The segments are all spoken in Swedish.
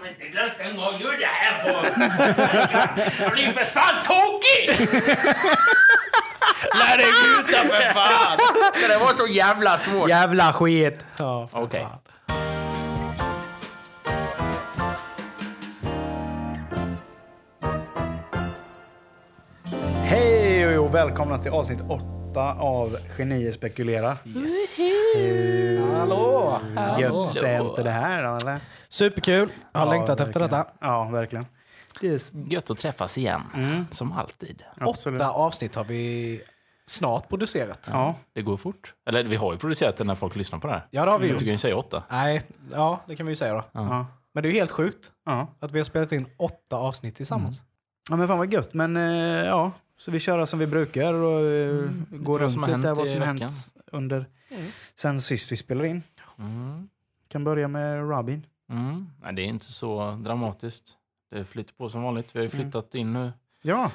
som inte rösten vad gör det här för? Jag blir för fan tokig! Lär dig muta för fan! Det var så jävla svårt. Jävla skit! Ja, Okej. fan. Hej och välkomna till avsnitt 8 av Genier spekulerar. Hallå! Gött är inte det här då, eller? Superkul. Jag har Ja, längtat efter verkligen. detta. Ja, verkligen. Det är s- Gött att träffas igen, Mm. som alltid. absolut. Åtta avsnitt har vi snart producerat. Ja, Det går fort. Eller vi har ju producerat det när folk lyssnar på det här. Ja, det har vi Du gjort. kan ju säga åtta. Nej, ja, det kan vi ju säga då. ja, Men det är ju helt sjukt ja. att vi har spelat in åtta avsnitt tillsammans. Ja, men fan vad gött. Men eh, ja, så vi kör som vi brukar och eh, Mm, går runt som lite vad som har hänt under Mm. sen sist vi spelade in. Mm. Kan börja med Robin. Mm. Nej, det är inte så dramatiskt. Det flyter på som vanligt. Vi har ju Mm. flyttat in nu Ja.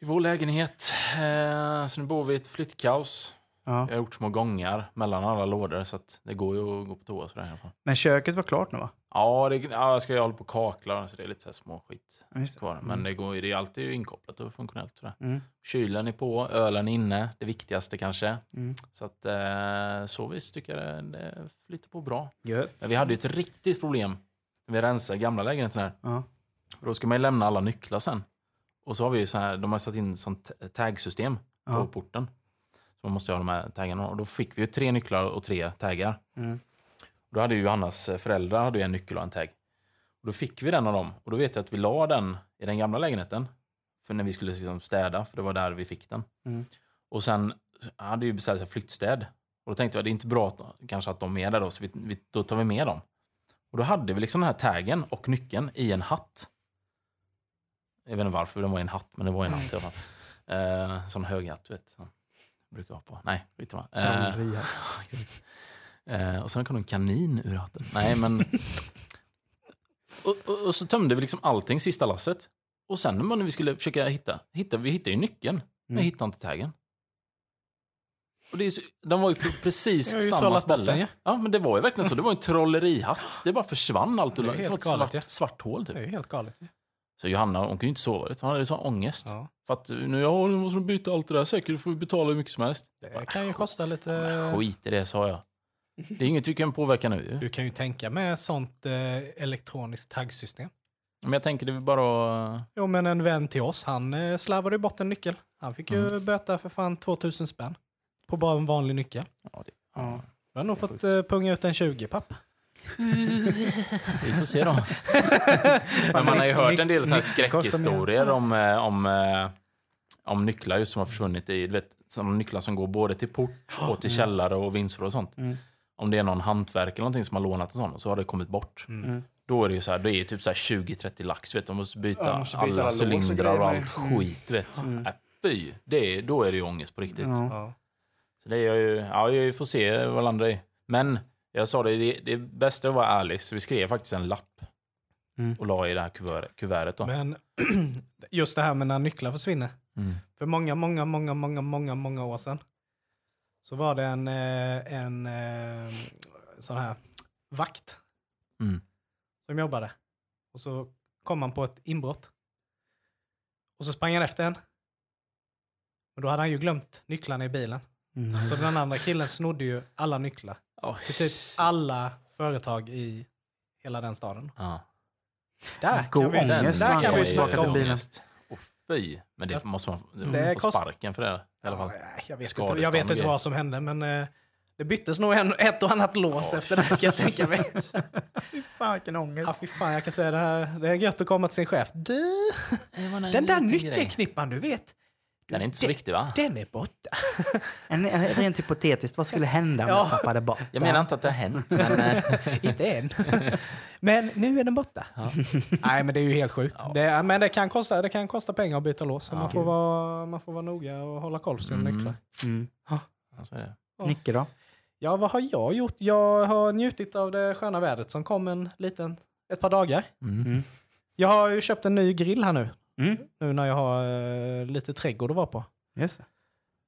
i vår lägenhet. Eh, så nu bor vi i ett flyttkaos. ja. Jag har gjort små gångar mellan alla lådor så att det går ju att gå på toa sådär i alla fall. Men köket var klart nu va? Ja, det, ja, jag ska ju hålla på och kakla så det är lite så här små skit Ja, just det. kvar. Men det, går, det är alltid inkopplat och funktionellt. Sådär. Mm. Kylen är på, ölen är inne, det viktigaste kanske. Mm. Så att eh, så visst tycker jag det, flyter på bra. Gött. Men vi hade ju ett riktigt problem när vi rensade gamla lägenheten här. Ja. Då ska man ju lämna alla nycklar sen. Och så har vi ju så här, de har satt in sånt tagsystem på Ja. porten. Så man måste ha de här taggarna. Och då fick vi ju tre nycklar och tre taggar. Mm. Då hade ju Johannas föräldrar hade ju en nyckel och en tagg. Och då fick vi den av dem. Och då vet jag att vi la den i den gamla lägenheten. För när vi skulle liksom städa, för det var där vi fick den. Mm. Och sen hade vi beställt flyttstäd. Och då tänkte jag, det är inte bra att, kanske att de är där då, så vi, vi, då tar vi med dem. Och då hade vi liksom den här taggen och nyckeln i en hatt. Jag vet inte varför den var i en hatt, men det var i en hatt i alla fall. Eh, sån hög hatt, vet. Som brukar ha på. Nej, skit i. Eh. Eh, och sen kom det en kanin ur hatten. Nej, men... och, och, och så tömde vi liksom allting sista lasset. Och sen när vi skulle försöka hitta, hitta vi hittade ju nyckeln, men Mm. jag hittade inte taggen. Och det är så, de var ju på precis samma ställe. den, ja. ja, men det var ju verkligen så. Det var en trollerihatt. Det bara försvann allt. Det är Det, helt som ett galet, svart, ja. svart hål Det är typ. helt galet. ju. Så Johanna, hon kunde ju inte sova. Hon hade sån ångest. Ja. För att nu, ja, nu måste de byta allt det där säkert. Då får vi betala hur mycket som helst. Det kan ju kosta lite... Men skit i det, sa jag. Det är inget vi kan påverka nu. Du kan ju tänka med sånt eh, elektroniskt taggsystem. Men jag tänker det är bara att... Jo, men en vän till oss, han eh, slarvade ju bort en nyckel. Han fick ju Mm. böta för fan 2000 spänn. På bara en vanlig nyckel. Ja, det, Ja. Du har nog fått eh, punga ut en 20 papp. vi får se då. Men man har ju hört en del såna här skräckhistorier om, eh, om, eh, om nycklar just som har försvunnit i, du vet, sådana nycklar som går både till port och till källare och vindsförråd och sånt. Mm. Om det är någon hantverk eller någonting som har lånat en sån och så har det kommit bort. Mm. Då är det ju så här, det är typ så här 20-30 lax, vet du. De måste byta, Ja, måste byta alla alla cylindrar och allt. Mm. skit, vet. Mm. Äh, fy, det är, då är det ju ångest på riktigt. Ja. Så det är ju, ja, vi får se vad det landar i. Men jag sa det, det, det bästa är att vara ärlig, så vi skrev faktiskt en lapp Mm. och la i det här kuvertet. kuvertet då. Men just det här med när nycklar försvinner. Mm. För många, många, många, många, många, många år sedan så var det en, eh, en eh, sån här vakt Mm. som jobbade. Och så kom han på ett inbrott. Och så sprang han efter en. Och då hade han ju glömt nycklarna i bilen. Mm. Så den andra killen snodde ju alla nycklar. Oh, Till typ alla företag i hela den staden. ja. Där God kan vi, ångest där kan vi snacka om. bilen. Åh fy. Men det måste man, det Det man kost- sparken för det i alla fall. Ja, jag vet inte, jag vet inte vad som hände, men eh, det byttes nog en, ett och annat lås Ja, efter det här kan jag tänka mig. Fy fan vilken ångest. Ja, fy fan, jag kan säga det här. Det är gött att komma till sin chef. Du, den där nyckelknippan du vet. Den är inte så viktig va? Den är borta. En, rent hypotetiskt, vad skulle hända om Ja. jag tappade bort Jag menar inte att det har hänt, men... eh, inte än. men nu är den borta. Ja. Nej, men det är ju helt sjukt. Ja. Det, men det kan, kosta, det kan kosta pengar att byta lås. Så Ja. man, får vara, man får vara noga och hålla koll på sina Mm. nycklar. Mm. Det. Ja. Nicke då? Ja, vad har jag gjort? Jag har njutit av det sköna vädret som kom en liten, ett par dagar. Mm. Mm. Jag har ju köpt en ny grill här nu. Mm. Nu när jag har eh, lite trädgård att vara på. Det.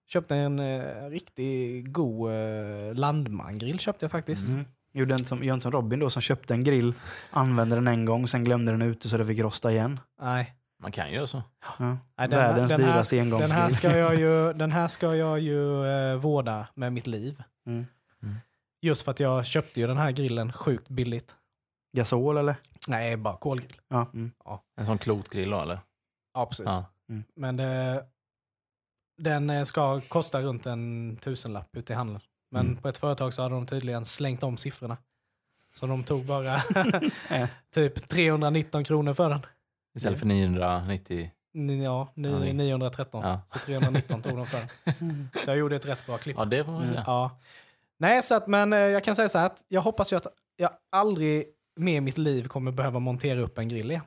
Köpte en eh, riktigt god eh, landmangrill köpte jag faktiskt. Mm. Gjorde inte som, som Robin då som köpte en grill, använde den en gång, sen glömde den ute så det fick rosta igen. Nej. Man kan göra så. Ja. Nej, den här- Världens den här- dyraste Den här engångsgrill. ska jag ju, den här ska jag ju eh, vårda med mitt liv. Mm. Just för att jag köpte ju den här grillen sjukt billigt. Gasol eller? Nej, bara kolgrill. Ja. Mm. En sån klotgrill då eller? Ja, precis. Ja. Men det, den eh, ska kosta runt en tusenlapp ute i handeln. Men Mm. på ett företag så hade de tydligen slängt om siffrorna. Så de tog bara typ 319 kronor för den. Istället för 990. Ni- Ja, ni, Ja, det- 913. Ja. Så 319 tog de för den. Så jag gjorde ett rätt bra klipp. ja, det får man säga. Ja. Nej, så att, men eh, jag kan säga så här att jag hoppas ju att jag aldrig mer i mitt liv kommer behöva montera upp en grill igen.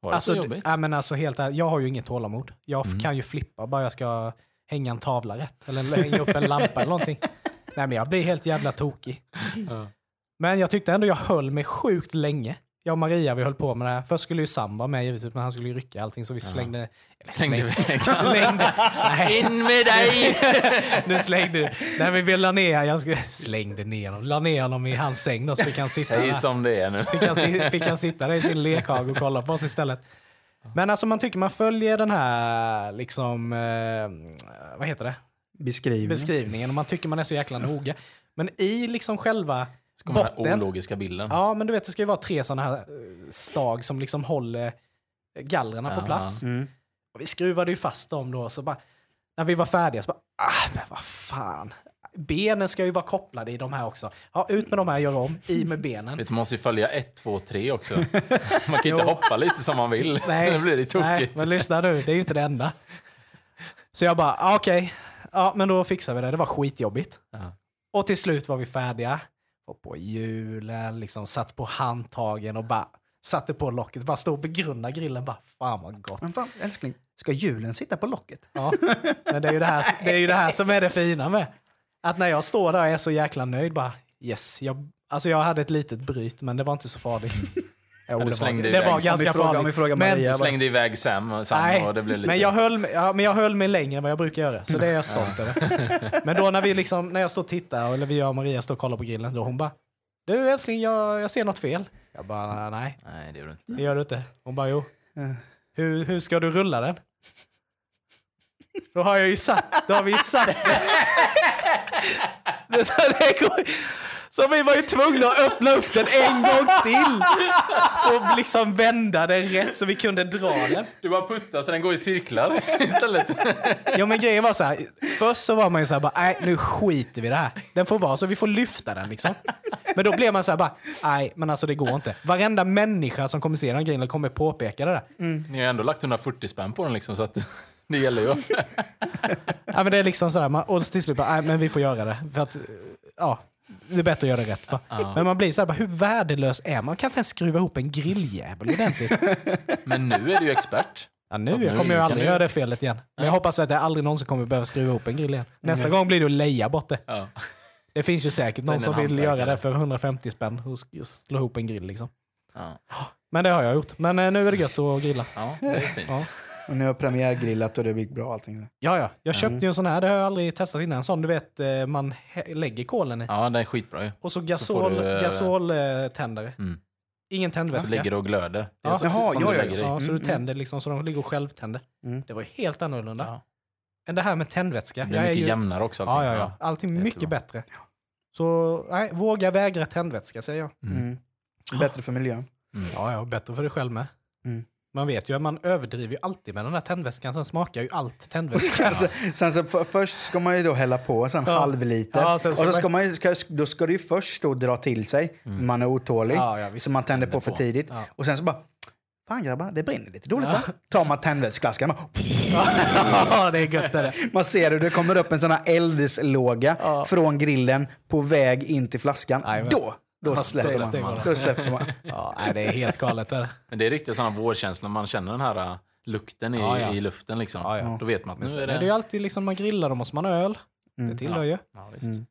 Var det Alltså, så jobbigt? ja, men alltså helt ärligt, jag har ju inget tålamod. Jag Mm. kan ju flippa bara jag ska hänga en tavla rätt eller hänga upp en lampa eller någonting. Nej, men jag blir helt jävla tokig. Ja. Men jag tyckte ändå jag höll mig sjukt länge. Jag och Maria vi höll på med det här. Först skulle ju Sam vara med givetvis, men han skulle ju rycka allting så vi Ja. slängde... eller Slängde iväg. slängde. Nej. In med dig! Nu slängde... Nej men vi la ner, jag slängde ner honom. La ner honom i hans säng då så fick han sitta Säg där. som det är nu. Fick han, fick han sitta där i sin lekhage och kolla på oss istället. Men alltså man tycker man följer den här liksom, eh, vad heter det? Beskrivning. Beskrivningen och man tycker man är så jäkla noga. Men i liksom själva Så kommer den här botten. ologiska bilden. Ja men du vet det ska ju vara tre sådana här eh, stag som liksom håller gallrarna på plats. Mm. Och vi skruvade ju fast dem då så bara, när vi var färdiga så bara, ah men vad fan. Benen ska ju vara kopplade i de här också. Ja, ut med de här, gör om, i med benen. Vet man måste ju följa 1, 2, 3 också. Man kan inte hoppa lite som man vill. Nej, Då blir det Nej, tokigt. men lyssna nu, det är ju inte det enda. Så jag bara, ah, okej, ja men då fixar vi det. Det var skitjobbigt. Ja. Och till slut var vi färdiga. Var på hjulen, liksom satt på handtagen och bara satte på locket. Bara stod och begrundade grillen. Bara, fan vad gott. Men fan, älskling, ska hjulen sitta på locket? Ja. Men det är, ju det, här, det är ju det här som är det fina med. Att när jag står där och är så jäkla nöjd, bara yes. Jag, alltså jag hade ett litet bryt, men det var inte så farligt. Jo, du det var, slängde det ganska frågar- om vi farligt. frågar Men- Maria, Du slängde iväg Sam, Sam Nej, och det blev lite... men jag, höll, mig- ja, men jag höll mig längre än vad jag brukar göra, så det är jag stolt över. Men då när, vi liksom, när jag står och tittar, eller vi och Maria står och kollar på grillen, då hon bara Du älskling, jag, jag ser något fel. Jag bara nej, Nej, det gör du inte. det gör du inte. Hon bara jo. Eh. Hur, hur ska du rulla den? Då har jag ju satt, då har vi ju satt det. så, det går, så vi var ju tvungna att öppna upp den en gång till. Och liksom vända den rätt så vi kunde dra den. Du bara puttar så den går i cirklar istället. Ja men grejen var så här, först så var man ju så här bara, nej nu skiter vi i det här. Den får vara så, vi får lyfta den liksom. Men då blev man så här bara, nej men alltså det går inte. Varenda människa som kommer se den grejen kommer påpeka det där. Ni har ändå lagt 140 spänn på den liksom, så att det gäller ju. Ja men det är liksom så här, man, och till slut bara, nej men vi får göra det. För att, ja, det är bättre att göra det rätt. Va? Ja. Men man blir så här, bara, hur värdelös är man? Man kan inte ens skruva ihop en grilljävel ordentligt. Men nu är du ju expert. Ja, nu nu kommer jag aldrig du- göra det felet igen. Men jag hoppas att jag aldrig någonsin kommer behöva skruva ihop en grill igen. Nästa gång blir det att leja bort det. Ja. Det finns ju säkert någon som vill göra det för 150 spänn och slå ihop en grill liksom. Ja. Men det har jag gjort. Men eh, nu är det gött att grilla. ja, det är fint. Ja. Och nu har premiärgrillat och det gick bra allting. Ja, ja. Jag köpte ju en sån här. Det har jag aldrig testat innan. En sån du vet, eh, man lägger kolen i. Ja, den är skitbra ju. Och så gasol, du, eh, gasoltändare. Mm. Ingen Så tändvätska. ligger det och glöder. Ja. så, Jaha, ja, du ja, i. Ja, så Mm, du tänder liksom så de ligger och självtänder. Mm. Det var ju helt annorlunda. Ja. Än det här med tändvätska. Det blir mycket ju... jämnare också. Ja, allting. ja, ja. Allting det är mycket jättebra. bättre. Så nej, våga vägra tändvätska säger jag. Mm. Mm. Bättre för miljön. Mm. Ja, ja, bättre för dig själv med. Mm. Man vet ju att man överdriver ju alltid med den där tändväskan. Sen smakar ju allt tändvätska. Alltså, sen så för, först ska man ju då hälla på en Ja. halv liter. Ja, sen och så ska man, ju- ska, då ska det ju först då dra till sig. Man är otålig. Ja, ja, visst. så man tänder på Tänder för på. tidigt. Ja. Och sen så bara, fan grabbar, det brinner lite dåligt Ja. va? Tar man tändvätsflaskan, bara, ja, det är gött det. man ser hur det kommer upp en sån här eldeslåga Ja. från grillen på väg in till flaskan. Jajamän. Då, då Ja, släpper det man. Då släpper man. Ja, nej, det är helt galet. Är det. Men det är riktigt sådana vårkänslor. Man känner den här äh, lukten i, Ja, ja. i luften. Liksom. Ja, ja. Då vet man att Men nu är är det... det ju alltid liksom, man grillar, då måste man ha öl. Det Mm. tillhör ju. Ja, visst. Mm.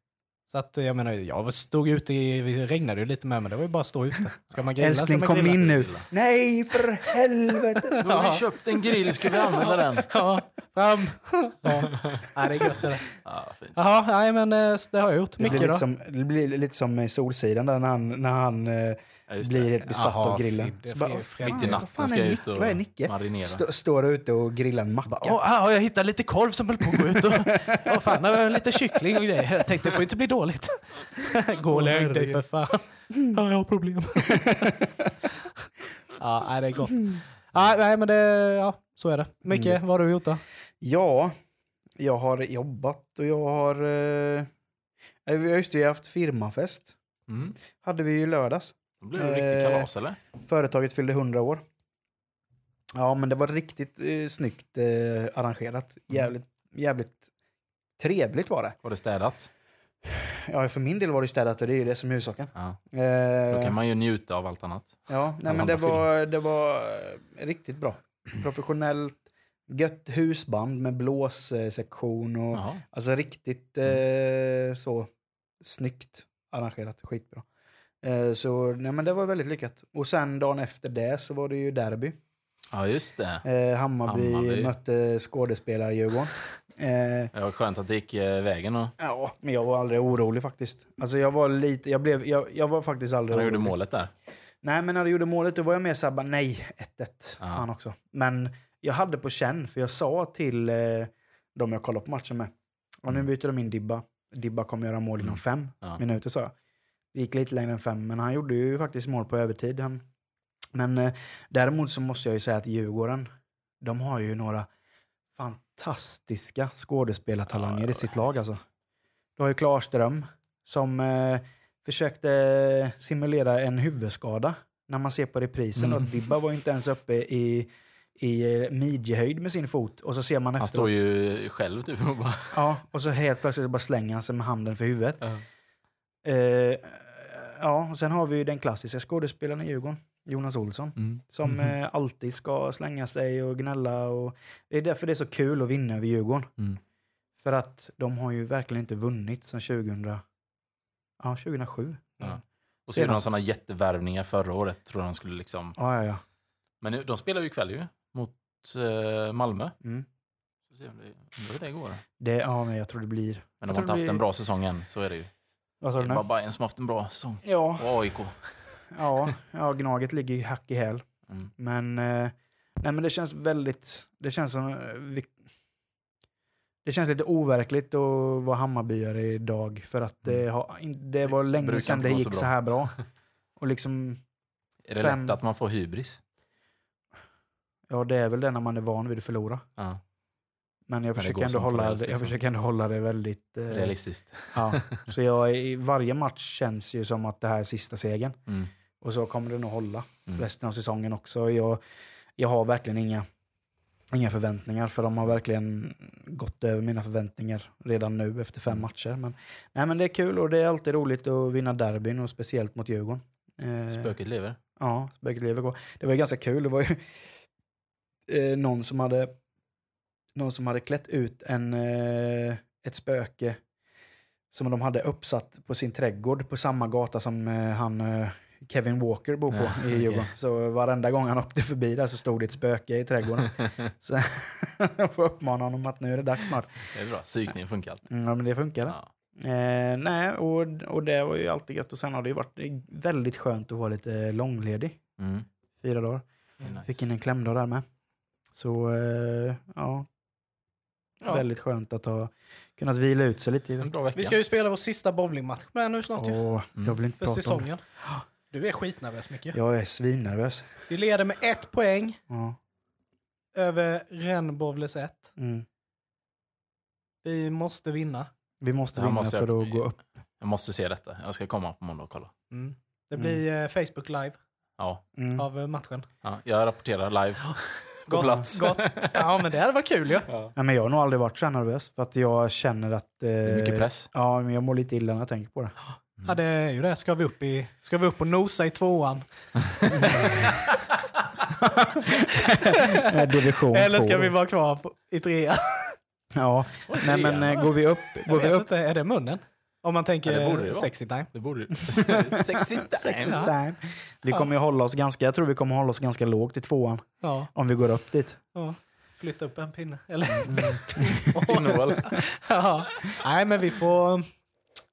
Så att jag menar, jag stod ute i, det regnade ju lite med men det var ju bara att stå ute. Ska man grilla Älskling, ska man kom in nu. Nej, för helvete. Nu har vi köpt en grill, ska vi använda den? Ja, Fram! ja. Nej, det är gött det där. Ja, fint. Jaha, nej men eh, det har jag gjort. Det blir, lite då? som, det blir lite som i Solsidan där när han, när han eh, Ja, blir helt besatt av grillen. fint. Det Så är bara, fel- "Vad fel- fan Mitt i natten ska jag ut och Nicke? marinera. Stå, står ute och grillar en macka. Åh, ah, jag hittade lite korv som höll på att gå ut. Och, oh, fan, lite kyckling och grejer. Jag tänkte det får inte bli dåligt. Gå och lägg dig för fan. Ja, jag har problem. ja, nej, det är gott. Ja, nej, men det, ja, så är det. Micke, Mm. vad har du gjort då? Ja, jag har jobbat och jag har... Eh, eh, vi har just det, vi har haft firmafest. Mm. Hade vi ju lördags. Då blir det riktigt Eh, kalas, eller? Företaget fyllde 100 år. Ja, men det var riktigt eh, snyggt eh, arrangerat. Jävligt, jävligt trevligt var det. Var det städat? Ja, för min del var det städat och det är ju det som är huvudsaken. Ja. Då Eh, kan man ju njuta av allt annat. Ja, nej, men det var, det var eh, riktigt bra. Professionellt, gött husband med blåssektion och alltså riktigt eh, så snyggt arrangerat. Skitbra. Eh, så nej, men det var väldigt lyckat. Och sen dagen efter det så var det ju derby. Ja, just det. Eh, Hammarby, Hammarby. mötte skådespelar-Djurgården. Eh, Det var skönt att det gick eh, vägen och ja, men jag var aldrig orolig faktiskt. Alltså jag var lite, jag blev, jag, jag var faktiskt aldrig gjorde orolig. målet där. Nej, men när du gjorde målet då var jag mer såhär, bara, nej, 1-1. Ja. Fan också. Men jag hade på känn, för jag sa till eh, de jag kollade på matchen med, och nu Mm. byter de in Dibba. Dibba kommer göra mål inom Mm. fem Ja. minuter, sa jag. Det gick lite längre än fem, men han gjorde ju faktiskt mål på övertid. Han, men eh, däremot så måste jag ju säga att Djurgården, de har ju några fantastiska skådespelartalanger Ja, i sitt lag. Alltså. Du har ju Klarström som eh, försökte simulera en huvudskada när man ser på reprisen. Mm. Och Dibba var ju inte ens uppe i, i eh, midjehöjd med sin fot. Och så ser man Han efteråt. står ju själv typ och bara... Ja, och så helt plötsligt bara slänger han sig med handen för huvudet. Ja. Eh, ja, och sen har vi ju den klassiska skådespelaren i Djurgården, Jonas Olsson. Mm. Som Mhm. eh, alltid ska slänga sig och gnälla. Och det är därför det är så kul att vinna över Djurgården. Mm. För att de har ju verkligen inte vunnit sedan 2000, ja, 2007. Ja. Och så gjorde de sådana jättevärvningar förra året. Tror de skulle liksom... Ja, ja, ja. Men nu, de spelar ju ikväll ju. Mot eh, Malmö. Mm. Får se om det, hur det går. Det, ja, men jag tror det blir... Men de har inte haft det en blir- bra säsong än. Så är det ju. Vad sa Det du är nu? bara Bayern som haft en bra säsong. Ja, Och AIK. ja, ja, Gnaget ligger ju hack i häl. Mm. Men, eh, nej, men det känns väldigt... Det känns som... eh, Vi, det känns lite overkligt att vara Hammarbyare idag för att det, Mm. har, in- det var länge brukar sedan inte det gå gick så så, bra. här bra. Och liksom, Är det Fem- lätt att man får hybris? ja det är väl det när man är van vid att förlora. Ja. Men jag försöker, ändå hålla, det- jag liksom. försöker ändå hålla det väldigt... eh, Realistiskt. Ja, så jag, i varje match känns ju som att det här är sista segern. Mm. Och så kommer det nog hålla Mm. resten av säsongen också. Jag, jag har verkligen inga, inga förväntningar för de har verkligen gått över mina förväntningar redan nu efter fem Mm. matcher. Men, nej, men det är kul och det är alltid roligt att vinna derbyn och speciellt mot Djurgården. Eh, Spöket lever. Ja, spöket lever. Det var ju ganska kul. Det var ju eh, någon som hade någon som hade klätt ut en, eh, ett spöke som de hade uppsatt på sin trädgård på samma gata som eh, han eh, Kevin Walker bor på Ja, i. Djurgården. Så varenda gång han åkte förbi där så stod det ett spöke i trädgården. så jag får uppmana honom att nu är det dags snart. Det är bra. Psykningen funkar alltid. Mm, Ja, men det funkar. Ja. Eh, nej, och, och det var ju alltid gött. Och sen har det ju varit väldigt skönt att vara lite långledig. Mm. Fyra dagar. Nice. Fick in en klämdag där med. Så eh, ja, Ja. väldigt skönt att ha kunnat vila ut sig lite. i veckan. Vi ska ju spela vår sista bowlingmatch med nu snart ju. Åh, Mm. Jag vill inte För prata om det. säsongen. Du är skitnervös mycket. Jag är svinnervös. Vi leder med ett poäng Ja. över Rennes Bovles 1. Mm. Vi måste vinna. Vi måste vinna måste för jag- att gå upp. Jag måste se detta. Jag ska komma på måndag och kolla. Mm. Det Mm. blir eh, Facebook live Ja. Mm. av eh, matchen. ja. Jag rapporterar live. På Gott, plats. Gott. Ja, men det hade varit kul ju. Ja. Nej, men jag har nog aldrig varit så här nervös för att jag känner att... Eh, Det är mycket press. Ja, men jag mår lite illa när jag tänker på det. ja, det är ju det. Ska vi upp, i, ska vi upp och nosa i tvåan? Division Eller 2. ska vi vara kvar på, i trean? Ja, nej men eh, går vi upp... Går vi upp inte, är det munnen? Om man tänker Ja, det borde det sexy time. Det borde du. Sexy time. Sexy Ja. time. Vi Ja. kommer ju hålla oss ganska, jag tror vi kommer hålla oss ganska lågt i tvåan Ja, om vi går upp dit. ja. flytta upp en pinne. Eller Pinnhål. ja. Nej, men vi får...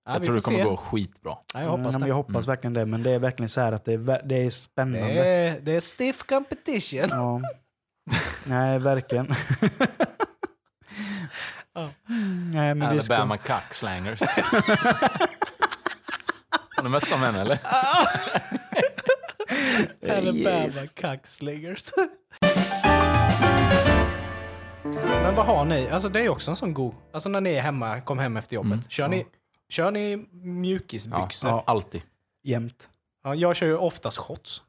Ja, Jag tror det kommer se. gå skitbra. Ja, jag hoppas Mm, men det. jag hoppas verkligen det, men det är verkligen så här att det är, det är spännande. Det är, det är stiff competition. Ja. Nej, verkligen. Ja. Nej, men vi ska... Alabama cockslangers. Har ni mött dem än eller? Alabama cockslingers. Men vad har ni? Alltså det är också en sån god... Alltså när ni är hemma, kom hem efter jobbet. Mm. Kör, ni, kör ni Ja, mjukisbyxor? Ja. Ja. alltid. Jämt. jag kör ju oftast shorts.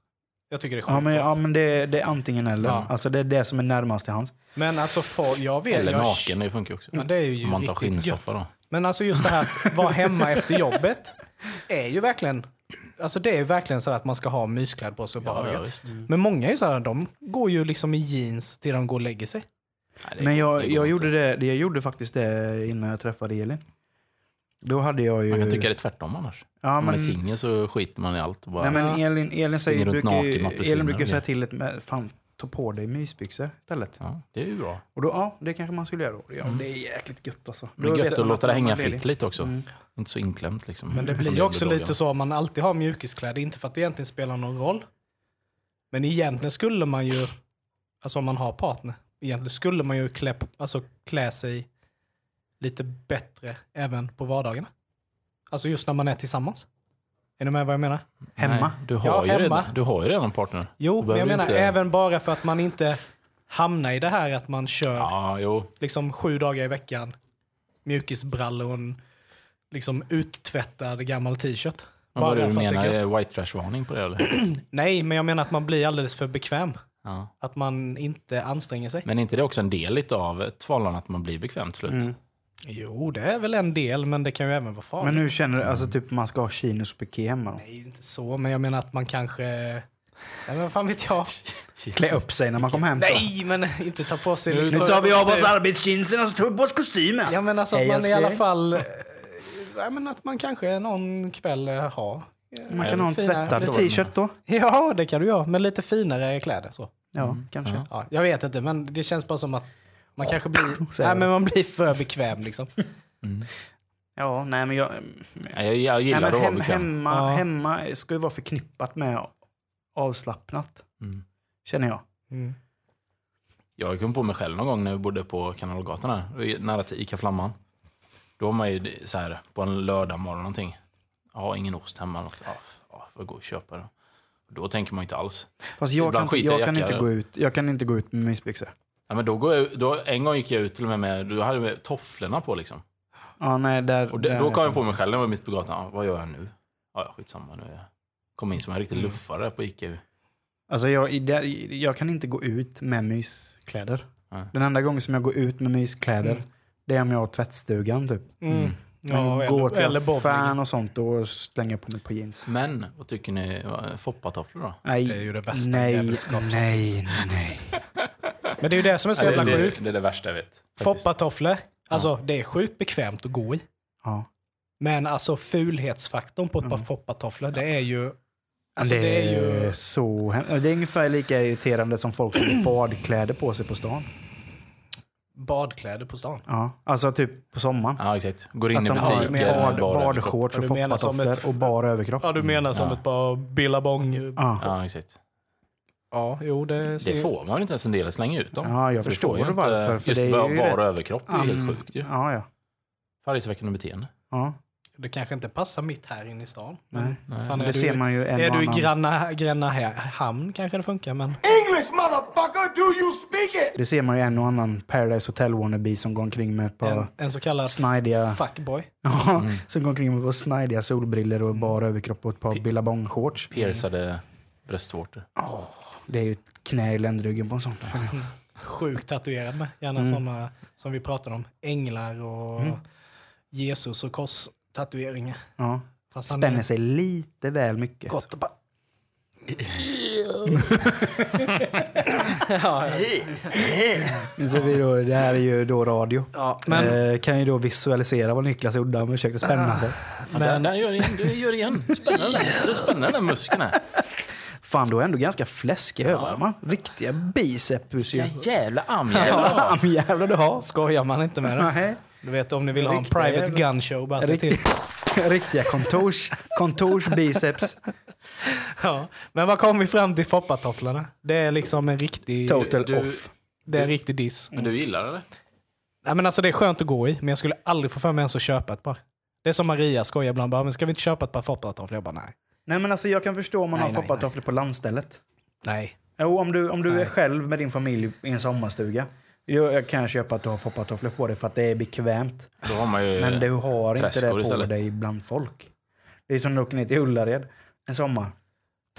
Jag tycker det är sjukt Ja, men, ja, men det, det är antingen eller. Ja. Alltså det är det som är närmast till hans. Men alltså, för, jag vet... Eller jag, naken, det funkar också. Ja, det är ju Om man tar skinnsoffa då. Men alltså just det här att vara hemma efter jobbet är ju verkligen... Alltså det är ju verkligen så att man ska ha myskläder på sig och bara Ja, ja. Men många är ju sådär, de går ju liksom i jeans till de går och lägger sig. Nej, Men jag, jag, gjorde det, det- jag gjorde faktiskt det innan jag träffade Elin. Då hade jag ju... Man kan tycka det är tvärtom annars. ja, Om man men, är singel så skiter man i allt. Bara, nej, men. Elin, Elin, säger, brukar, ju- Elin brukar säga till ett fan, ta på dig mysbyxor istället. ja, det är ju bra. Och då, ja, det kanske man skulle göra då. Ja, det är jäkligt gött alltså. Men det är gött att låta det hänga fritt lite också. Mm. Inte så inklämt liksom. Men det blir ju också lite så om man alltid har mjukiskläder, inte för att det egentligen spelar någon roll. Men egentligen skulle man ju, alltså om man har partner, egentligen skulle man ju klä, alltså klä sig lite bättre även på vardagarna. Alltså just när man är tillsammans. Är ni med vad jag menar? Hemma? Nej, du, har Ja, ju hemma. redan, du har ju redan en partner. Jo, men jag menar inte- även bara för att man inte hamnar i det här att man kör Ja, jo. liksom sju dagar i veckan, mjukisbrallor och en liksom uttvättad gammal t-shirt. Vad du menar, är det white trash-varning på det eller? Nej, men jag menar att man blir alldeles för bekväm. Ja. Att man inte anstränger sig. Men är inte det också en del av ett förhållande att man blir bekväm till slut? Mm. Jo, det är väl en del, men det kan ju även vara farligt. Men nu känner du, alltså typ man ska ha chinos och piké hemma då? Nej, inte så, men jag menar att man kanske... Nej, men vad fan vet jag? Klä upp sig när man kommer hem. så. Nej, men inte ta på sig... Nu Nu tar vi av oss arbetsjeansen och så tar vi på oss kostymen. Ja, men alltså att man i alla fall... eh, Ja, men att man kanske någon kväll eh, har... eh, Man kan ha en tvättad t-shirt då. Ja, det kan du göra. Men lite finare kläder så. Ja, Mm. kanske. Ja. Ja, jag vet inte, men det känns bara som att man kanske blir... Nej, jag. men man blir för bekväm liksom. Mm. Ja, nej men jag... Ja, Jag, jag gillar nej, men att vara hem, bekväm. hemma, Ja. hemma ska ju vara förknippat med avslappnat, Mm. känner jag. Mm. Jag kom på mig själv någon gång när vi bodde på Kanalgatan här, nära till Ica Flamman. Då var man ju så här på en lördag morgon någonting. Jag har ingen ost hemma. Något. Ja, ja, får jag gå och köpa det. Då tänker man inte alls. Fast jag Ibland kan, jag jag, kan inte gå ut, jag kan inte gå ut med mysbyxor. Ja, men då går jag, då, en gång gick jag ut till och med med, då hade jag med tofflorna på liksom. Ja, nej, där, Och det, där då kom jag på mig själv när jag var mitt på gatan. Ja, vad gör jag nu? Ja, skitsamma. Nu jag. Kom in som en riktig Mm. luffare på Ica. Alltså jag, där, jag kan inte gå ut med myskläder. Nej. Den enda gången som jag går ut med myskläder, Mm. det är om jag har tvättstugan typ. Mm. Mm. Ja, gå eller, till eller bowling. och sånt, då slänger jag på mig på jeans. Men, vad tycker ni? Foppatofflor då? Nej, Det är ju det bästa nej, nej, nej. Men det är ju det som är så Ja, jävla det, sjukt. det, det är det värsta jag vet. Foppatofflor, alltså det är sjukt bekvämt att gå i. Ja. Men alltså fulhetsfaktorn på ett par Mm. foppatofflor, det är ju... Alltså det, det, är ju... så hem- Det är ungefär lika irriterande som folk som har badkläder på sig på stan. Badkläder på stan. Ja. Alltså typ på sommaren. Ja, exakt. Går in Att i de har butiker med bad, bara badshorts och Ja, du menar som foppatofflor ett- och bar överkropp. Ja, du menar som Ja. ett par billabong... Ja. Ja, exakt. Ja, jo det ser Det får man väl inte ens en del att slänga ut dem. Ja, jag förstår står ju inte- varför, för Just det är bara, ju bara rätt- överkropp det är Mm. helt sjukt ju. Ja, ja. Färgväckande beteende. ja. Det kanske inte passar mitt här inne i stan. Men Nej. Nej. Fan, Det du- ser man ju en är du i. Granna, Gränna hamn kanske det funkar, men... English, motherfucker, do you speak it? Det ser man ju en och annan Paradise Hotel wannabe som går omkring med ett par En, en så kallad snajdiga, fuckboy. ja, Mm. som går omkring med ett par snajdiga solbriller och bar överkropp och ett par Pi- billabong-shorts. Piercade bröstvårtor. Det är ju ett knä i ländryggen på en sån. Sjukt tatuerad med. Gärna Mm. sådana som vi pratade om. Änglar och Mm. Jesus och kors-tatueringar. Ja. Fast Spänner är sig lite väl mycket. gott och bara... ja, ja. Nu ser vi då, det här är ju då radio. ja, men, eh, kan ju då visualisera vad Niklas gjorde. Han försökte spänna sig. Ja, där, där gör. Du gör det igen. Spännande. Det är spännande den muskeln här. Fan, du har ändå ganska fläskiga överarmar. Riktiga biceps. ju. Ja, jävla armjävlar. Jävla armjävlar du har. Skojar man inte med det? Nej. Du vet om ni vill ha en Riktiga private jävla- gun show, bara se till. Riktiga, riktiga kontors, kontorsbiceps. Ja. Men vad kom vi fram till foppatofflorna? Det är liksom en riktig, Total du- off. det är en riktig diss. Men du gillar det? Nej, men alltså, det är skönt att gå i, men jag skulle aldrig få för mig ens att köpa ett par. Det är som Maria skojar ibland, bara, men ska vi inte köpa ett par foppatofflor? Jag bara nej. Nej men alltså jag kan förstå om man Nej, har foppatofflor på landstället. Nej. Jo, om du, om du är själv med din familj i en sommarstuga. Jag, jag kan köpa att du har foppatofflor på dig för att det är bekvämt. Då har man ju... Men du har inte det på istället. dig bland folk. Det är som när du åker ner till Ullared en sommar.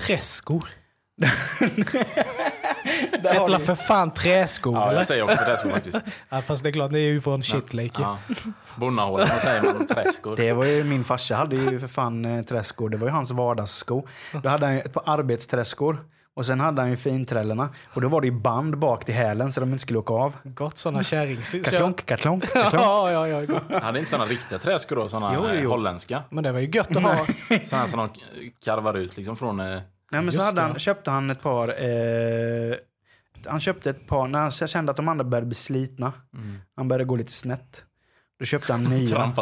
Träskor. Har la för fan träskor Ja, jag säger också träskor faktiskt. Ja, fast det är klart, det är ju från Shitlake. Ja. Bonnahålan, vad säger man? Träskor. Det var ju, min farsa hade ju för fan eh, träskor. Det var ju hans vardagssko. Då hade han ju ett par arbetsträskor. Och sen hade han ju finträllorna. Och då var det ju band bak till hälen så de inte skulle åka av. Gott sådana kärrings... Katlonk, katlonk, katlonk. Ja, ja, ja. gott. Hade inte såna riktiga träskor då, såna Jo, jo, eh, jo. holländska. Men det var ju gött att ha. Såna som de karvar ut liksom från... Nej, men så Just hade det. han, köpte han ett par... Eh, han köpte ett par, när han kände att de andra började bli slitna. Han började gå lite snett. Då köpte han nya.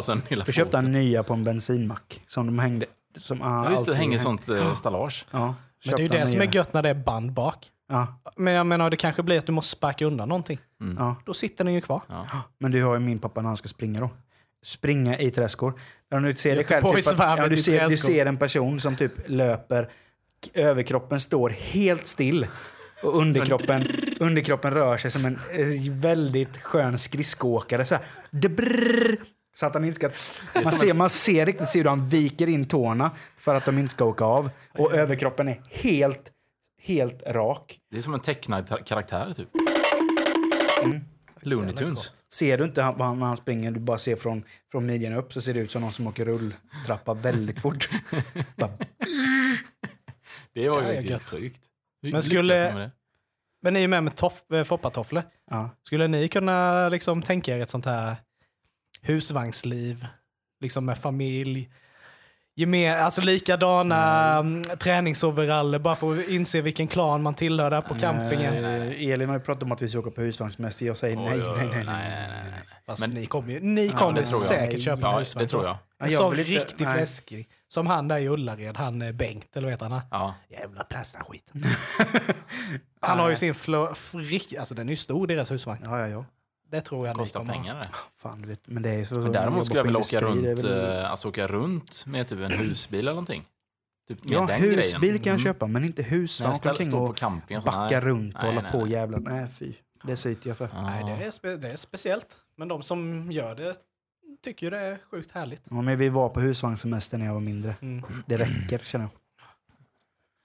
Då köpte han nya på en bensinmack. Som de hängde... Som han Ja, just det. hänger häng- sånt eh, stallage. Ja, Men det är ju det som är gött när det är band bak. Ja, Men jag menar, det kanske blir att du måste sparka undan någonting. ja. Då sitter den ju kvar. Ja. Men du har ju min pappa när han ska springa då. Springa i träskor. När du ser dig själv, typ, att, ja, du, ser, du ser en person som typ löper, överkroppen står helt still. Och underkroppen, underkroppen rör sig som en eh, väldigt skön skridskoåkare. Så, här, Debrrr, så att han inte ska... Man ser, man ser riktigt ser hur han viker in tårna för att de inte ska åka av. Och överkroppen är helt, helt rak. Det är som en tecknad karaktär typ. Looney Tunes. Ser du inte han, när han springer, du bara ser från, från midjan upp så ser det ut som någon som åker rulltrappa väldigt fort. bara, Det var ju är riktigt sjukt. Men skulle-? Men ni är med med toff, eh, foppatofflor. ja. Skulle ni kunna liksom tänka er ett sånt här husvagnsliv? Liksom med familj? Gemen, alltså likadana mm. träningsoveraller bara för att inse vilken klan man tillhör där på campingen. Eh, Elin har ju pratat om att vi ska åka på husvagnsmässig. Jag säger nej, Oj, nej, nej, nej, nej, nej, nej. Fast Men- ni kommer ju ni Ja, kommer jag. säkert köpa en Ja, husvagn. det tror jag. Ja, En jag sån riktig nej. fläskig. Som han där i Ullared, han eh, Bengt, eller vad heter han? Ja. Jävla plasta skiten. han har ju sin flö, frick, alltså den är ju stor deras husvagn. Ja, ja, ja. Det tror jag Kostar kommer pengar det. Fan, vet. Men det är så. Men däremot skulle jag vilja åka runt, väl- eh, alltså åka runt med typ en husbil eller någonting. Typ med Ja, den husbil grejen. kan jag Mm. köpa, men inte Nej, husvagn. Ställa, omkring stå på camping och backa Nej. runt och Nej, hålla nej, på nej. jävla... Nej, fy. Det syter jag för. Ja. Nej, det är, spe, det är speciellt. Men de som gör det tycker ju det är sjukt härligt. Ja, men vi var på husvagnssemester när jag var mindre. Mm. Det räcker, känner jag.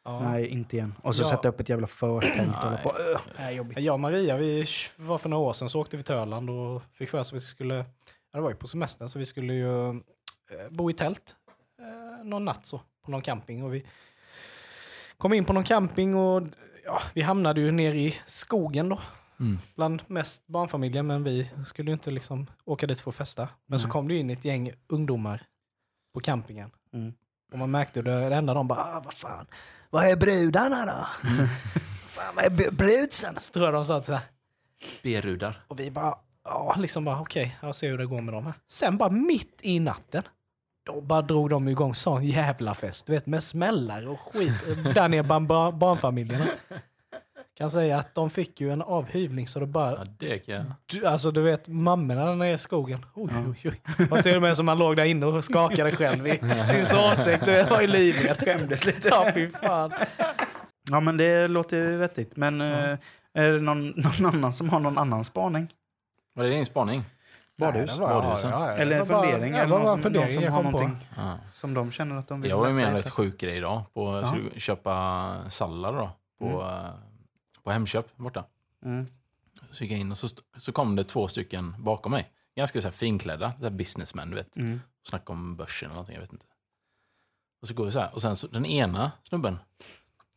Ja. Nej, inte igen. Och så Ja. sätta upp ett jävla förtält och hålla på. Jobbigt. Jag och Maria, vi var för några år sedan så åkte vi till Öland och fick för oss att vi skulle, ja det var ju på semestern, så vi skulle ju eh, bo i tält eh, någon natt så, på någon camping. Och vi kom in på någon camping och ja, vi hamnade ju nere i skogen då. Mm. Bland mest barnfamiljer, men vi skulle ju inte liksom åka dit för att festa. Men så Nej. kom det in ett gäng ungdomar på campingen. Mm. Och man märkte det, det enda de bara, ah, vad fan, vad är brudarna då? fan, vad är brudsen? Så tror jag de sa så här. B-rudar. Och vi bara, ja, liksom bara okej, jag ser hur det går med dem här. Sen bara mitt i natten, då bara drog de igång sån jävla fest, du vet med smällar och skit där nere bland bar- barnfamiljerna. Kan säga att de fick ju en avhyvling så det bara, Ja, det kan jag. du- alltså du vet mammorna nere i skogen. Oj, oj, oj. Det var till och med som man låg där inne och skakade själv i sin sovsäck, du vet, var ju livrädd. Skämdes lite. Ja, fy fan. Ja, men det låter ju vettigt. Men eh, är det någon, någon annan som har någon annan spaning? Var det din spaning? Badhus? Nej, det var- Badhusen. ja, ja, det Eller en bara- fundering? ja, eller det någon bara som, fundering någon som har någonting Ja. som de känner att de vill Jag var ju med om rätt sjuk grej idag. På, skulle köpa sallad då, på, eh, på Hemköp borta. Mm. Så gick jag in och så, så kom det två stycken bakom mig. Ganska så här finklädda, så här businessmen, du vet. Mm. Snacka om börsen eller någonting, jag vet inte. Och så går vi så här. Och sen så, den ena snubben,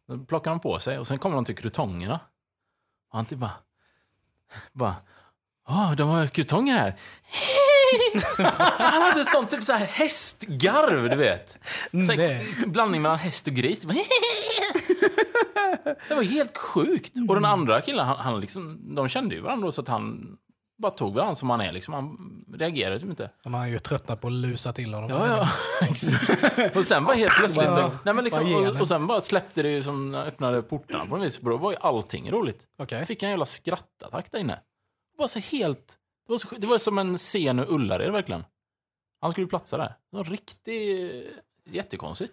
då plockar han på sig och sen kommer de till krutongerna. Och han typ bara, bara, ja, de har krutonger här. han hade sånt typ så här hästgarv, du vet. Så här, blandning mellan häst och gris. Det var helt sjukt. Och den andra killen, han, han liksom, de kände ju varandra så att han bara tog varandra som han är. Liksom. Han reagerade typ inte. Man har ju tröttnat på att lusa till honom. Ja, ja. Exakt. och sen bara helt plötsligt så, nej, men liksom, och, och sen bara släppte det ju som öppnade portarna på något vis. Då var ju allting roligt. Jag fick en jävla skrattattack där inne. Det var så helt... Det var, så, det var som en scen ur Ullared verkligen. Han skulle platsa där. Det var riktigt... Jättekonstigt.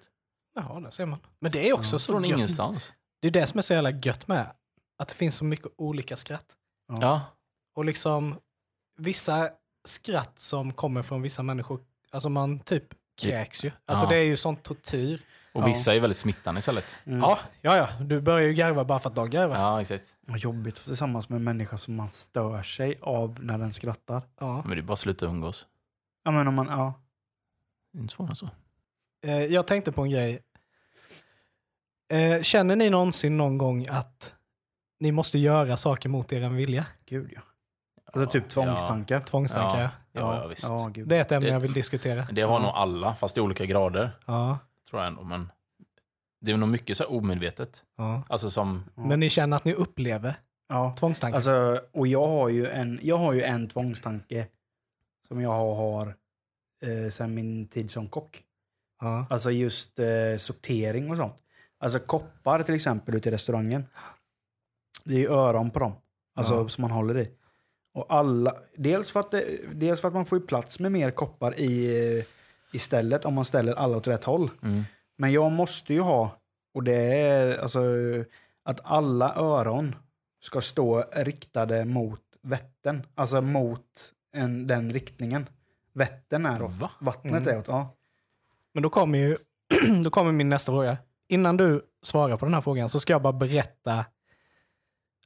Jaha, där ser man. Men det är också så Från gött. ingenstans. Det är det som är så jävla gött med. Att det finns så mycket olika skratt. Ja. Och liksom vissa skratt som kommer från vissa människor, alltså man typ kräks ju. Alltså Ja. det är ju sån tortyr. Och Ja. vissa är väldigt smittande istället. Mm. Ja, ja, ja. Du börjar ju garva bara för att de garvar. Ja, exakt. Vad jobbigt att tillsammans med en människa som man stör sig av när den skrattar. Ja. Men det är bara att sluta umgås. Ja, men om man, ja. Det är inte svårare så. Eh, Jag tänkte på en grej. Eh, Känner ni någonsin någon gång att ni måste göra saker mot er vilja? Gud ja. Alltså typ tvångstankar. Tvångstankar. Ja, ja, ja, visst. Ja, gud. Det är ett ämne Det- jag vill diskutera. Det har nog alla, fast i olika grader. Ja, Tror jag ändå. Men det är nog mycket så här omedvetet. ja. Alltså som... Ja. Men ni känner att ni upplever ja. tvångstankar? Alltså, och jag har ju en, jag har ju en tvångstanke som jag har eh, sedan min tid som kock. ja. Alltså just eh, sortering och sånt. Alltså koppar till exempel ute i restaurangen. Det är öron på dem. Alltså Ja. som man håller i. Och alla, dels, för att det, dels för att man får plats med mer koppar i, eh, i stället om man ställer alla åt rätt håll. Mm. Men jag måste ju ha, och det är alltså att alla öron ska stå riktade mot Vättern. Alltså mot en, den riktningen. Vättern är åt. Va? Vattnet Mm. är åt. Ja. Men då kommer ju då kommer min nästa fråga. Innan du svarar på den här frågan så ska jag bara berätta.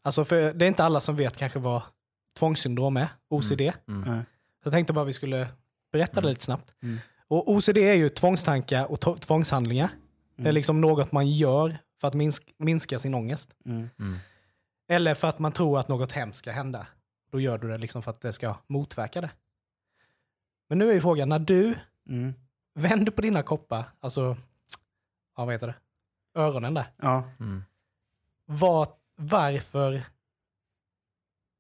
Alltså för det är inte alla som vet kanske vad tvångssyndrom är, OCD. Mm. Så jag tänkte bara vi skulle berätta det Mm. lite snabbt. Mm. Och OCD är ju tvångstankar och tvångshandlingar. Det är Mm. liksom något man gör för att minsk- minska sin ångest. Mm. Mm. Eller för att man tror att något hemskt ska hända. Då gör du det liksom för att det ska motverka det. Men nu är ju frågan, när du Mm. vänder på dina koppar, alltså, ja, vad heter det? Öronen där. Ja. Mm. Vad, varför,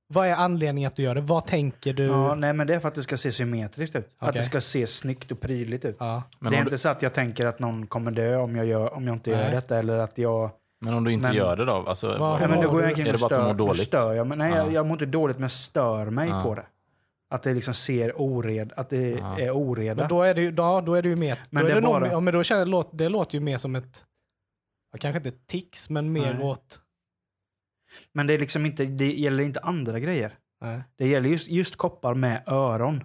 vad är anledningen att du gör det? Vad tänker du? ja. Nej men det är för att det ska se symmetriskt ut. Att Okej. det ska se snyggt och prydligt ut. Ja. Men, det är om inte du, så att jag tänker att någon kommer dö om jag, gör, om jag inte gör Nej. detta. Eller att jag... men om du inte Men- gör det då? Alltså, Vad- Nej, men då går jag du- omkring är det och bara att du stör, mår dåligt? stör jag. Men nej, jag, Ja. jag mår inte dåligt men jag stör mig Ja. på det. Att det liksom ser ored, att det Ja. är oreda. Men då är det ju, ja, då är det ju mer, Men då det är är det nog, bara- ja, men då känner, låt, det låter ju mer som ett, ja, kanske inte tics, men mer Nej. åt, Men det är liksom inte, det gäller inte andra grejer. nej. Det gäller just, just koppar med öron.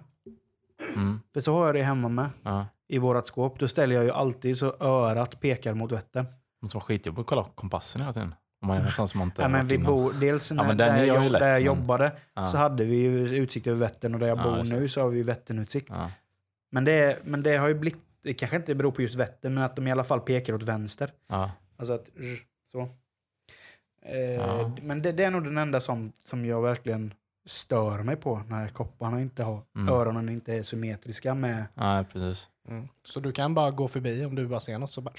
Mm. Det så har jag det hemma med. Ja. I vårat skåp. Då ställer jag ju alltid så örat pekar mot Vättern. Det måste vara skitjobbigt att kolla på kompassen hela tiden. Om man är som man inte Ja, men vi bor, dels när, men den där, är jag, ju lätt, där jag men- jobbade Ja. så hade vi ju utsikt över Vättern och där jag Ja, bor nu så har vi ju Vätternutsikt. Ja. Men det, men det har ju blivit, det kanske inte beror på just Vättern, men att de i alla fall pekar åt vänster. Alltså att, rr, så. Eh, Ja. Men det, det är nog den enda som, som jag verkligen stör mig på när kopparna inte har, Mm. öronen inte är symmetriska med... Nej, precis. Mm. Så du kan bara gå förbi om du bara ser något så bara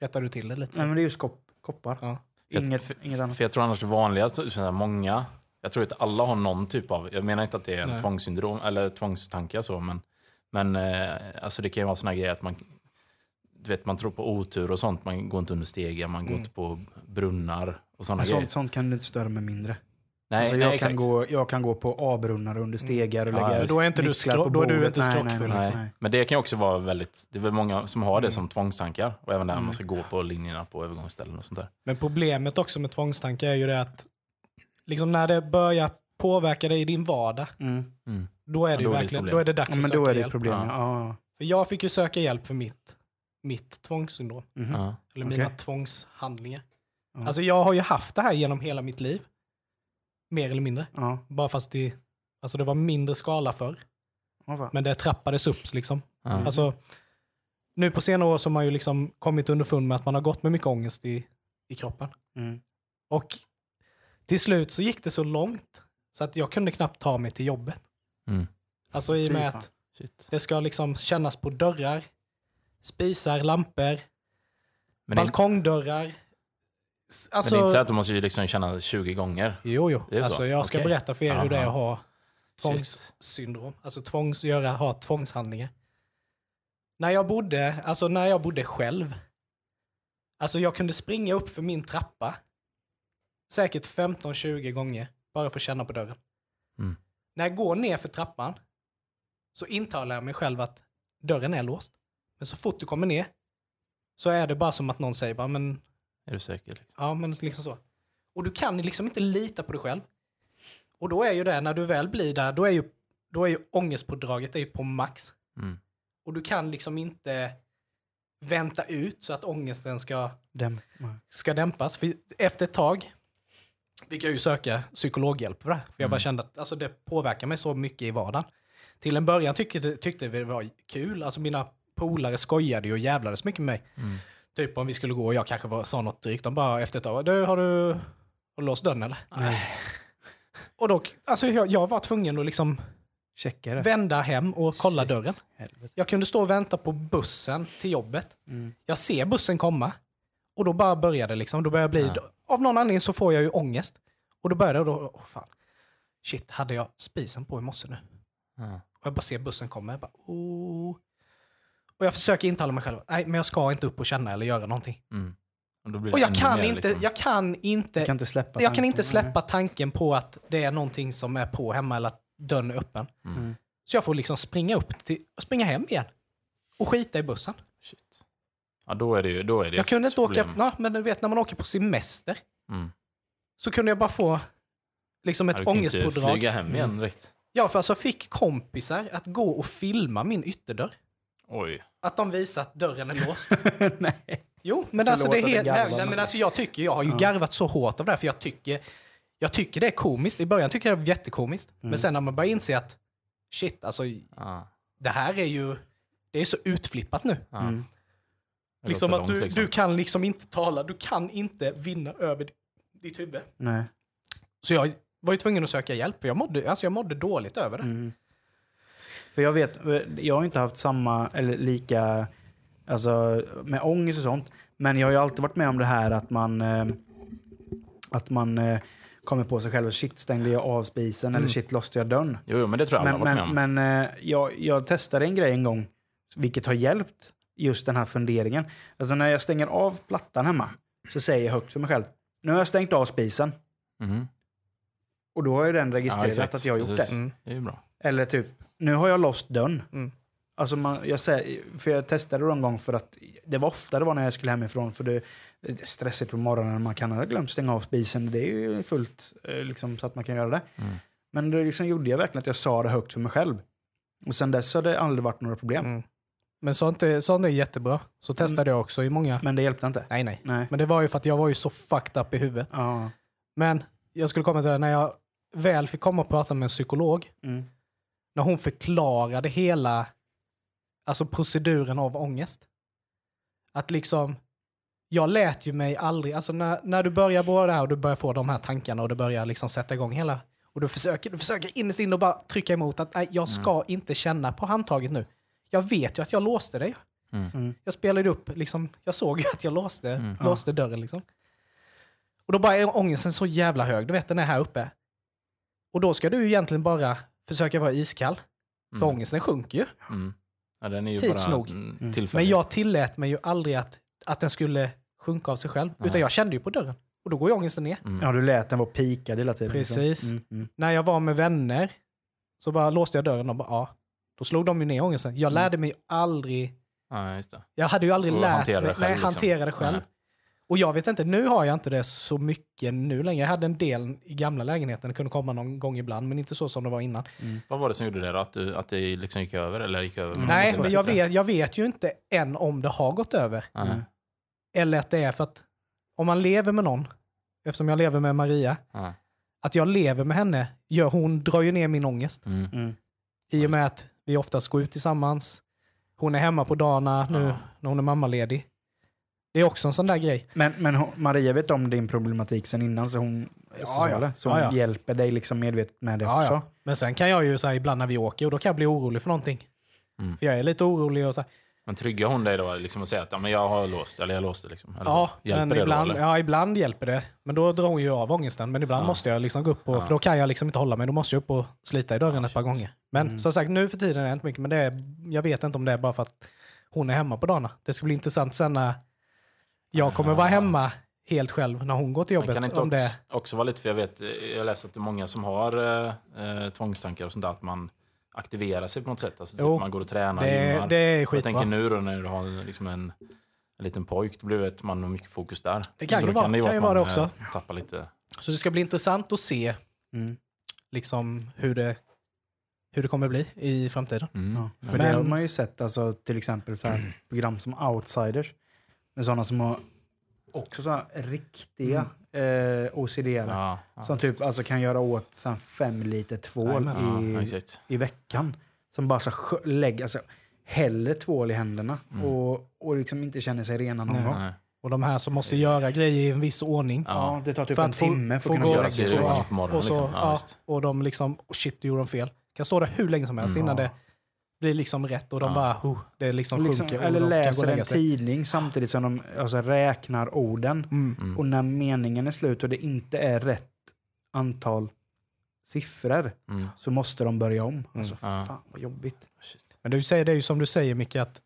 rättar du till det lite. Nej men det är just kopp, koppar. Ja. Inget, för, inget annat. För jag tror annars det vanligaste, många, jag tror att alla har någon typ av, jag menar inte att det är en Nej. tvångssyndrom eller tvångstankar så, men, men eh, alltså det kan ju vara såna grejer att man, du vet, man tror på otur och sånt, man går inte under stegen, man går Mm. inte på brunnar och sådana grejer. sånt, sånt kan du inte störa mig mindre. Nej, alltså, nej, jag, kan exakt. gå, jag kan gå på A-brunnar under stegar och Ja, lägga men då är inte du nycklar skro- på då är du inte Nej, skrockfull, Nej, liksom. nej. Men det kan ju också vara väldigt, det är väl många som har det Mm. som tvångstankar. Och även där Mm. man ska gå på linjerna på övergångsställen och sånt där. Men problemet också med tvångstankar är ju det att liksom när det börjar påverka dig i din vardag, Mm. Mm. då är Ja, det då ju är det ett verkligen, då är det dags Ja, att men söka då är det ett hjälp. problem. Ja. Ja. Ja. För jag fick ju söka hjälp för mitt, mitt tvångssyndrom, Mhm. Ja. eller Okej. mina tvångshandlingar. Ja. Alltså jag har ju haft det här genom hela mitt liv. Mer eller mindre. Ja. Bara fast det, alltså det var mindre skala förr. Men det trappades upp liksom. Ja. Alltså, nu på senare år så har man ju liksom kommit underfund med att man har gått med mycket ångest i, i kroppen. Mm. Och till slut så gick det så långt så att jag kunde knappt ta mig till jobbet. Mm. Alltså i och med att Shit. det ska liksom kännas på dörrar, spisar, lampor, Men balkongdörrar, S- Men Alltså, det är inte så att du måste ju liksom känna 20 gånger. Jo, jo. Så? Alltså, jag ska Okej. berätta för er hur det är att ha tvångssyndrom. Alltså tvångs, göra, ha tvångshandlingar. När jag bodde, alltså när jag bodde själv. Alltså jag kunde springa upp för min trappa. Säkert 15-20 gånger. Bara för att känna på dörren. Mm. När jag går ner för trappan. Så intalar jag mig själv att dörren är låst. Men så fort du kommer ner. Så är det bara som att någon säger bara, men Är du säker? Liksom? Ja, men liksom så. Och du kan liksom inte lita på dig själv. Och då är ju det, när du väl blir där, då är ju, då är ju ångestpådraget är ju på max. Mm. Och du kan liksom inte vänta ut så att ångesten ska, Dem. ska dämpas. För efter ett tag fick jag ju söka psykologhjälp för det. För jag bara Mm. kände att alltså, det påverkar mig så mycket i vardagen. Till en början tyckte, tyckte vi det var kul. Alltså mina polare skojade ju och jävlades mycket med mig. Mm. Typ om vi skulle gå och jag kanske var, sa något drygt. De bara efter ett tag, du, har du, har du låst dörren eller? Nej. Och då, alltså jag, jag var tvungen att liksom Checka det. vända hem och kolla dörren. Helvete. Jag kunde stå och vänta på bussen till jobbet. Mm. Jag ser bussen komma. Och då bara började det liksom. Då började jag bli, Ja. av någon anledning så får jag ju ångest. Och då började jag då, åh fan. Shit, hade jag spisen på i morse nu? Ja. Och jag bara ser bussen komma. Jag bara, oh. Och jag försöker intala mig själv, nej men jag ska inte upp och känna eller göra någonting. Mm. Och, då blir det Och jag kan, mer, inte, liksom. jag kan inte, Jag kan inte släppa jag kan tanken. inte släppa tanken på att det är någonting som är på hemma eller att dörren är öppen. Mm. Så jag får liksom springa upp till, springa hem igen. Och skita i bussen. Shit. Ja, då är det ju då är det Jag kunde inte åka, problem. ja, men du vet när man åker på semester. Mm. Så kunde jag bara få liksom Ja, ett du kan inte ångestpådrag. flyga hem igen direkt. Ja, för alltså jag fick kompisar att gå och filma min ytterdörr. Oj. Att de visar att dörren är låst. Nej. Jo, men alltså det är helt... jag Nej, nej, men- alltså jag tycker, jag har ju garvat så hårt av det här, för jag tycker, jag tycker det är komiskt. I början tycker jag det är jättekomiskt. Mm. Men sen när man börjar inse att shit, alltså Ja. det här är ju, det är så utflippat nu. Ja. Mm. Liksom att långt, du, liksom. du kan liksom inte tala, du kan inte vinna över ditt huvud. Nej. Så jag var ju tvungen att söka hjälp, för jag mådde, alltså jag mådde dåligt över det. Mm. För jag vet, jag har inte haft samma eller lika, alltså med ångest och sånt. Men jag har ju alltid varit med om det här att man, eh, att man eh, kommer på sig själv. Shit, stängde jag av spisen? Eller shit, låste jag dörren? Jo, jo, men det tror jag alla Men, har varit med men, om. men eh, jag, jag testade en grej en gång, vilket har hjälpt just den här funderingen. Alltså när jag stänger av plattan hemma så säger jag högt för mig själv, nu har jag stängt av spisen. Mhm. Och då har ju den Ja, registrerat exakt. att jag har gjort Precis. det. Mm. Det är ju bra. Eller typ, nu har jag låst dörren. Mm. Alltså man, jag säger, för jag testade det en gång för att det var ofta det var när jag skulle hemifrån. För det det är stressigt på morgonen, man kan ha glömt stänga av spisen. Det är ju fullt eh, liksom, så att man kan göra det. Mm. Men det liksom gjorde jag verkligen att jag sa det högt för mig själv. Och sen dess har det aldrig varit några problem. Mm. Men sånt är, sånt är jättebra. Så testade jag också i många... Men det hjälpte inte. Nej, nej. Nej. Men det var ju för att jag var ju så fucked up i huvudet. Ja. Men jag skulle komma till det, när jag väl fick komma och prata med en psykolog, Mm. När hon förklarade hela alltså proceduren av ångest. Att liksom, jag lät ju mig aldrig, alltså när, när du börjar på det här och du börjar få de här tankarna och du börjar liksom sätta igång hela, och du försöker, du försöker innerst inne och bara trycka emot att nej, jag ska inte känna på handtaget nu. Jag vet ju att jag låste det. Mm. Mm. Jag spelade upp, liksom, jag såg ju att jag låste, Mm. låste dörren liksom. Och då bara är ångesten så jävla hög, du vet den är här uppe. Och då ska du ju egentligen bara försöka vara iskall. För Mm. ångesten sjunker ju. Mm. Ja, den är ju Tids bara nog. mm. Men jag tillät mig ju aldrig att, att den skulle sjunka av sig själv. Nej. Utan jag kände ju på dörren. Och då går ju ångesten ner. Mm. ja, du lät den vara pikad hela tiden. Precis. Liksom. Mm. Mm. När jag var med vänner så bara låste jag dörren och bara ja. Då slog de ju ner ångesten. Jag lärde mig aldrig, Ja, just det. jag hade ju aldrig Och lärt mig, själv, nej, liksom. hantera det själv. Nej. Och jag vet inte, nu har jag inte det så mycket nu längre. Jag hade en del i gamla lägenheten, det kunde komma någon gång ibland, men inte så som det var innan. Vad var det som gjorde det då? Att, du, att det liksom gick över? Eller gick över? med Nej, men jag vet, jag vet ju inte än om det har gått över. Mm. Eller att det är för att om man lever med någon, eftersom jag lever med Maria, att jag lever med henne, gör, hon drar ju ner min ångest. Mm. Mm. I och med att vi oftast går ut tillsammans. Hon är hemma på dagarna nu när hon är mammaledig. Det är också en sån där grej. Men, men hon, Maria vet om din problematik sen innan, så hon, Ja, så, ja. så Ja, hon ja. hjälper dig liksom medvetet med det Ja, också. ja. Men sen kan jag ju säga ibland när vi åker, och då kan jag bli orolig för någonting. Mm. För jag är lite orolig och så här, Men tryggar hon dig då liksom och säger att ja, men jag har låst, eller jag låste liksom? Eller Ja, men det då, ibland, eller? ja, ibland hjälper det. Men då drar hon ju av ångesten. Men ibland Ja. måste jag liksom gå upp och, Ja. för då kan jag liksom inte hålla mig. Då måste jag upp och slita i dörren Ja, ett par shit. gånger. Men Mm. som sagt, nu för tiden är det inte mycket. Men det är, jag vet inte om det är bara för att hon är hemma på dagarna. Det ska bli intressant sen när jag kommer vara Ah. hemma helt själv när hon går till jobbet. kan det inte om också, det, också vara lite, för jag vet, jag läser att det är många som har eh, eh, tvångstankar och sånt där, att man aktiverar sig på något sätt. Alltså, typ, Jo, man går och tränar, det, gymmar. det är Jag skitbra. tänker nu då när du har liksom en, en liten pojk, då blir det att man har mycket fokus där. Det kan Så ju då vara- det kan ju vara det man, också. eh, Tappar lite. Så det ska bli intressant att se Mm. liksom, hur, det, hur det kommer bli i framtiden. Mm. Ja, för Men- det har man ju sett, alltså, till exempel så här, program som Outsiders. Med sådana som har också så här riktiga eh, OCD. Ja, ja, som typ alltså, kan göra åt så här, fem liter tvål ja, i, i veckan. Som bara så lägger, alltså, häller tvål i händerna Mm. och, och liksom inte känner sig rena någon Nej. gång. Nej. Och de här som måste göra grejer i en viss ordning. Ja. Det tar typ För en timme för få att kunna Göra ryggen Ja, och, så, liksom. ja, och de liksom, oh shit, du gjorde de fel. Kan stå där hur länge som helst Mm. innan det blir liksom rätt och de Ja. bara, oh, det liksom, Liksom, sjunker. eller och de kan gå och läser en tidning samtidigt som de alltså, räknar orden. Mm. Mm. Och när meningen är slut och det inte är rätt antal siffror Mm. så måste de börja om. Alltså, Ja. fan vad jobbigt. Shit. Men du säger, det är ju som du säger Micke, att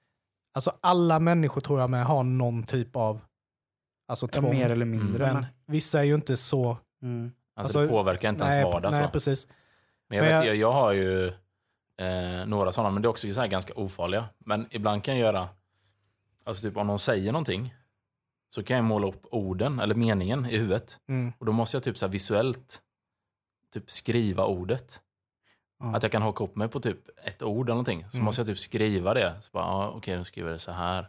alltså, alla människor tror jag med har någon typ av alltså, Ja, tvång. mer eller mindre. men Men, vissa är ju inte så... mm. Alltså, Alltså, det påverkar inte ens vardag. nej så. precis. Men jag, Men vet, jag- jag, jag har ju eh, några sådana, men det är också så ganska ofarliga. Men ibland kan jag göra, alltså typ om någon säger någonting, så kan jag måla upp orden, eller meningen, i huvudet. Mm. Och då måste jag typ så visuellt typ skriva ordet. Ja. Att jag kan haka upp mig på typ ett ord eller någonting. Så Mm. måste jag typ skriva det. Så bara, ah, okej, då skriver jag det så här.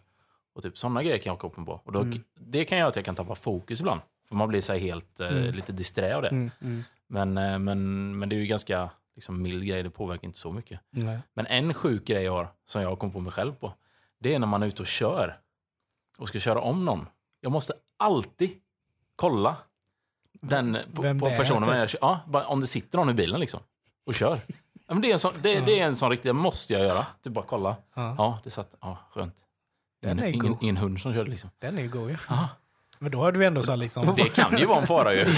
Och typ sådana grejer kan jag haka upp mig på. Och då, Mm. det kan göra att jag kan tappa fokus ibland. För man blir så helt eh, Mm. lite disträ av det. Mm. Mm. Men, eh, men, men det är ju ganska liksom, mild grej, det påverkar inte så mycket. Nej. Men en sjuk grej jag har, som jag kommit på mig själv på, det är när man är ute och kör och ska köra om någon. Jag måste alltid kolla den på, på personen. typ. Jag, kör- ja, bara om det sitter någon i bilen liksom och kör. Ja, men det, är en sån, det, det är en sån riktig, måste jag göra. Typ bara kolla. Ja. Ja, det satt, ja, skönt. Den Ingen, är ingen, god. ingen hund som körde liksom. Den är ju god ju. Ja. Men då har du ändå så här liksom... Det kan ju vara en fara ju. Om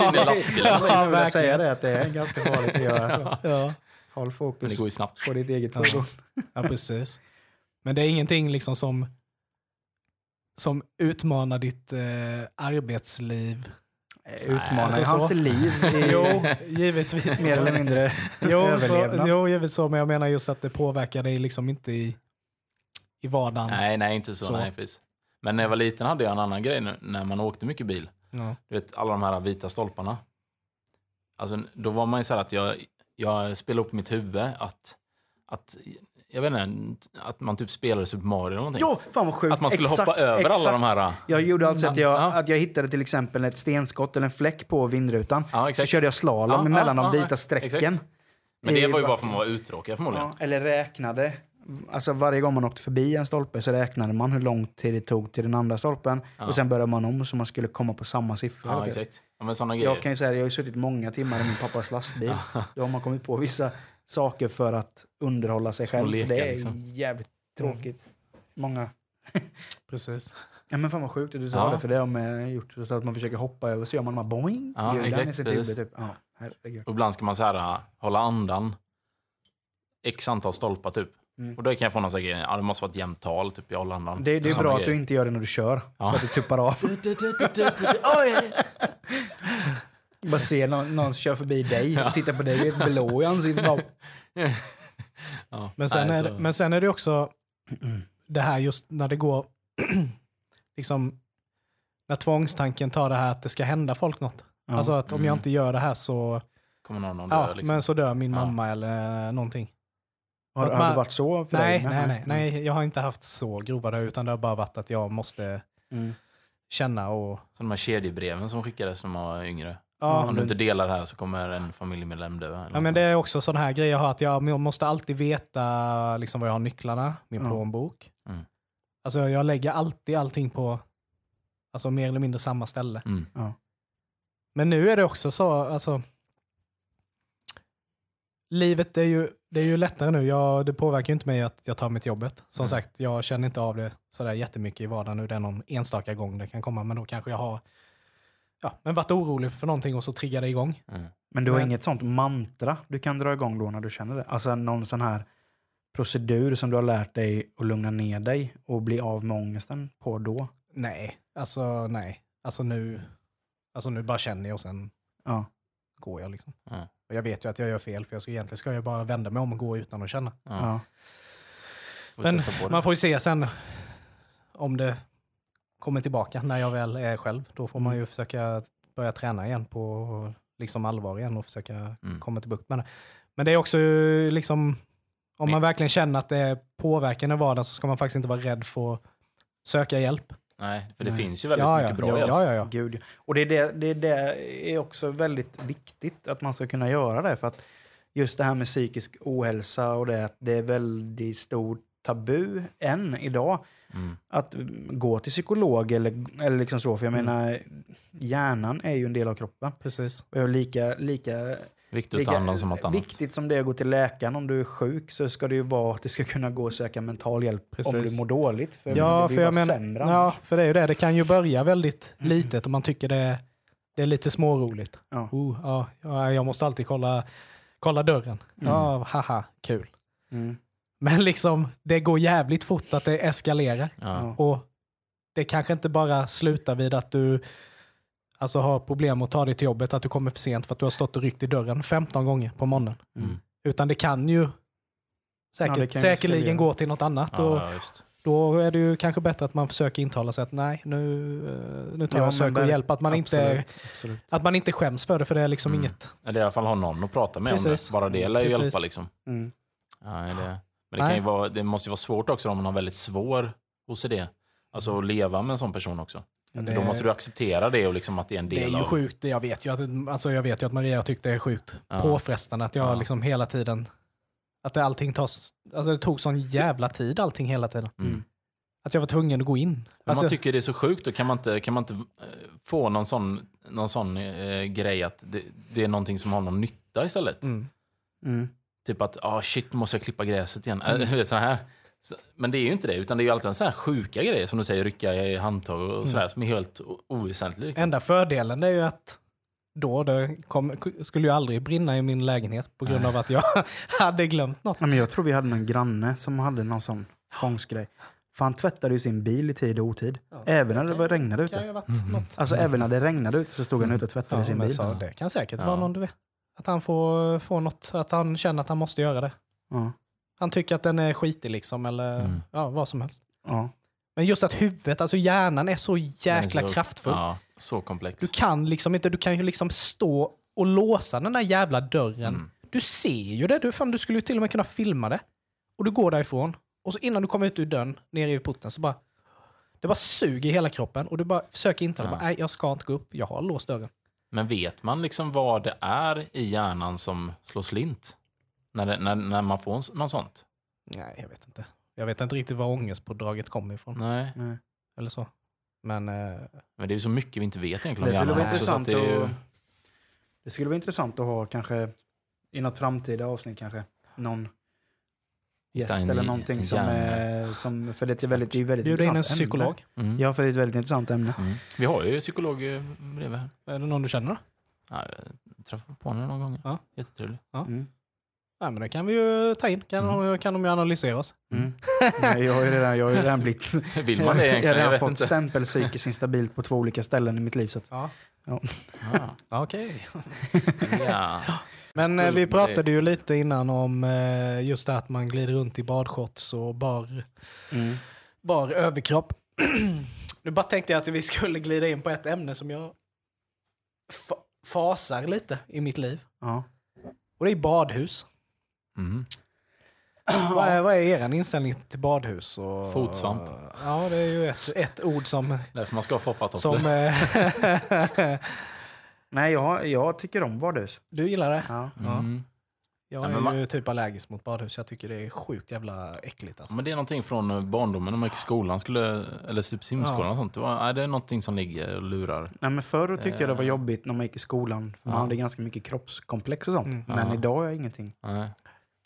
man i lastbilen. Jag skulle vilja säga det, att det är ganska farligt att göra. Så. ja. Håll fokus det går ju snabbt. på ditt eget Ja. fordon. ja, precis. Men det är ingenting liksom som, som utmanar ditt eh, arbetsliv. Utmanar alltså ju så. hans liv i, Jo, givetvis. mer eller mindre Jo, så, överlevnad. jo, givetvis så, men jag menar just att det påverkar dig liksom inte i, i vardagen. Nej, nej, inte så. Så. Nej, precis. Men när jag var liten hade jag en annan grej nu, när man åkte mycket bil. Ja. Du vet, alla de här vita stolparna. Alltså, då var man ju så här att jag, jag spelade upp mitt huvud att, att, jag vet inte, att man typ spelade Super Mario eller någonting. Jo, fan vad sjukt. att man skulle Exakt, hoppa över exakt. alla de här. Jag gjorde alltså att jag, Ja. att jag hittade till exempel ett stenskott eller en fläck på vindrutan. Ja, så körde jag slalom Ja, mellan ja, de ja, vita strecken. exakt. Men det var ju bara för att man var uttråkad förmodligen. Ja, eller räknade. Alltså varje gång man åkte förbi en stolpe så räknade man hur lång tid det tog till den andra stolpen. Ja. Och sen började man om så man skulle komma på samma siffra. Ja, exakt. Ja, men sådana grejer. Jag kan ju säga att jag har ju suttit många timmar i min pappas lastbil. Då har man kommit på vissa saker för att underhålla sig Små själv. lekar, för det är liksom. jävligt tråkigt. Många. Precis. Ja men fan vad sjukt att du sa Ja. det, för det har man gjort. Så att man försöker hoppa över så gör man de här boing. Ja, exakt, i sitt huvud. Typ. Ja, herregud. Och ibland ska man så här, hålla andan. X antal stolpar typ. Mm. Och då kan jag få någon sån här grej, ja det måste vara ett jämnt tal, typ jag håller andan. Det, det är bra att grejer. du inte gör det när du kör. Ja. Så att du tuppar av. Bara se någon, någon kör förbi dig och tittar på dig, det är ett blå i ansiktet. Bara, Ja. Men sen, Nej, är, så- det- men sen är det också det här just när det går, liksom, när tvångstanken tar det här att det ska hända folk något. Ja. Alltså att om jag Mm. inte gör det här så, Kommer någon att ja, dö liksom. men så dör min Ja. mamma eller någonting. Har, att har man- det varit så för Nej, dig? nej, nej, nej, jag har inte haft så grova död, utan det har bara varit att jag måste Mm. känna och... Så de här kedjebreven som skickades när man var yngre. Ja, Om du men- inte delar det här så kommer en familjemedlem dö. Ja, men det är också sådana här grejer jag har, att jag måste alltid veta liksom, var jag har nycklarna, min Ja. plånbok. Mm. Alltså jag lägger alltid allting på alltså, mer eller mindre samma ställe. Mm. Men nu är det också så, alltså. Livet är ju, det är ju lättare nu. Jag, det påverkar ju inte mig att jag tar till jobbet. Som Mm. sagt, jag känner inte av det sådär jättemycket i vardagen nu. Det är någon enstaka gång det kan komma, men då kanske jag har ja, men varit orolig för någonting och så triggar det igång. Mm. Men du har Men- inget sånt mantra du kan dra igång då när du känner det? Alltså någon sån här procedur som du har lärt dig att lugna ner dig och bli av med ångesten på då? Nej, alltså nej. Alltså nu, alltså nu bara känner jag och sen Ja. Går jag liksom. Ja. Och jag vet ju att jag gör fel, för jag ska, egentligen ska jag bara vända mig om och gå utan att känna. Ja. ja. Men man får ju se sen om det kommer tillbaka när jag väl är själv. Då får man Mm. ju försöka börja träna igen på liksom allvar igen och försöka Mm. komma till bukt med det. Men det är också liksom, om man verkligen känner att det påverkar en vardag så ska man faktiskt inte vara rädd för att söka hjälp. Nej, för det Nej. finns ju väldigt Ja, ja, mycket bra ja, hjälp. ja, ja, ja. Gud. ja. Och det är, det, det, det är också väldigt viktigt att man ska kunna göra det. För att just det här med psykisk ohälsa och det, att det är väldigt stor tabu än idag. Mm. Att gå till psykolog eller, eller liksom så. För jag Mm. menar, hjärnan är ju en del av kroppen. Precis. Och lika, lika, Viktigt att lika ta hand om som något annat. viktigt som det är att gå till läkaren om du är sjuk så ska det ju vara att du ska kunna gå och söka mental hjälp om Precis. du mår dåligt. För Ja, det blir för jag bara menar, sämre ja, annars. för det är ju det. Det kan ju börja väldigt litet och man tycker det, det är lite småroligt. Ja. Oh, ja, ja, jag måste alltid kolla, kolla dörren. Ja, haha, kul. Mm. Men liksom, det går jävligt fort att det eskalerar. Ja. Och det kanske inte bara slutar vid att du alltså, har problem att ta dig till jobbet, att du kommer för sent för att du har stått och ryckt i dörren 15 gånger på morgonen. Mm. Utan det kan ju säkert, Ja, det kan säkerligen gå till något annat. och Ja, just. då är det ju kanske bättre att man försöker intala sig att nej, nu, eh, nu tar Ja, jag och söker hjälp. Att man, inte, Absolut, absolut. att man inte skäms för det, för det är liksom Mm. inget... Eller i alla fall ha någon att prata med om Precis. det. Bara det lär ju Precis. hjälpa liksom. Mm. Ja, det, men det, kan ju vara, det måste ju vara svårt också om man har väldigt svår OCD. Alltså att leva med en sån person också. Men För det- då måste du acceptera det och liksom att det är en del Det är ju av... sjukt, jag vet ju att, alltså jag vet ju att Maria tyckte det är sjukt Ja. påfrestande att jag Ja. liksom hela tiden, att det allting tas, alltså det tog sån jävla tid allting hela tiden. Mm. Att jag var tvungen att gå in. Men Alltså, man tycker det är så sjukt, då kan man inte, kan man inte eh, få någon sån, någon sån eh, grej att det, det är någonting som har någon nytta istället. mm. Mm. Typ att, ah shit, nu måste jag klippa gräset igen. Mm. Äh, här. Men det är ju inte det, utan det är ju alltid en sån här sjuka grejer som du säger, rycka i handtag och Mm. sådär, som är helt oväsentligt. Liksom. Enda fördelen är ju att då det kom, skulle ju aldrig brinna i min lägenhet på grund Nej. av att jag hade glömt något. Ja, men jag tror vi hade någon granne som hade någon sån tvångsgrej. För han tvättade ju sin bil i tid och otid. även när det regnade kan ju ute. något. Alltså även när det regnade ute så stod han ute och tvättade Ja, sin men bil. så, det kan säkert Ja. vara någon du vet. Att han får, får något, att han känner att han måste göra det. Ja. Han tycker att den är skitig liksom, eller Mm. ja, vad som helst. Ja. Men just att huvudet, alltså hjärnan är så Den är jäkla så- kraftfull. Ja, så komplex. Du kan liksom inte, du kan ju liksom stå och låsa den där jävla dörren. Mm. Du ser ju det, du, fan, du skulle ju till och med kunna filma det. Och du går därifrån, och så innan du kommer ut ur dörren, ner i porten, så bara... Det bara suger i hela kroppen och du bara försöker inte, Ja. bara, nej jag ska inte gå upp, jag har låst dörren. Men vet man liksom vad det är i hjärnan som slår slint? När, det, när, när man får något sånt? Nej, jag vet inte. Jag vet inte riktigt var ångestpådraget kommer ifrån. Nej, Nej. Eller så. Men eh, men det är ju så mycket vi inte vet egentligen Det skulle hjärnan vara också, så att intressant det är ju... att... Det skulle vara intressant att ha kanske i något framtida avsnitt kanske någon gäst en eller någonting en som, är, som... För det är väldigt, det är väldigt bjuda in en intressant ämne. psykolog. Mm. Ja, för det är ett väldigt intressant ämne. Mm. Vi har ju psykolog eh, bredvid här. Är det någon du känner då? Ja, jag träffade på henne någon gång. Ja. Jättetrevlig. Mm. Ja, men det kan vi ju ta in. Kan, Mm. kan de ju analysera oss. Mm. Nej, jag har ju redan, jag har ju redan blivit... Vill man det jag har egentligen? Jag redan vet fått inte. stämpel psykiskt instabilt på två olika ställen i mitt liv. Så att, Ja. Ja. Okej. ja. Men eh, vi pratade ju lite innan om eh, just det att man glider runt i badshorts och bar, mm. bar överkropp. nu bara tänkte jag att vi skulle glida in på ett ämne som jag fa- fasar lite i mitt liv. ja. Och det är badhus. Mm. Vad, är, vad är er inställning till badhus? Och, Fotsvamp. Ja, det är ju ett, ett ord som... Därför man ska ha som foppatofflor. eh, Nej, jag, jag tycker om badhus. du gillar det? Ja. Mm. Jag Ja, är man- ju typ allergisk mot badhus. Jag tycker det är sjukt jävla äckligt. Alltså. Men det är någonting från eh, barndomen när man gick i skolan, skulle, eller typ simskolan Ja. och sånt. Det, var, det är någonting som ligger och lurar. Nej, men förr tyckte jag det var Eh. jobbigt när man gick i skolan. För man Ja. hade ganska mycket kroppskomplex och sånt. Mm. Men Ja. idag är jag ingenting. Nej.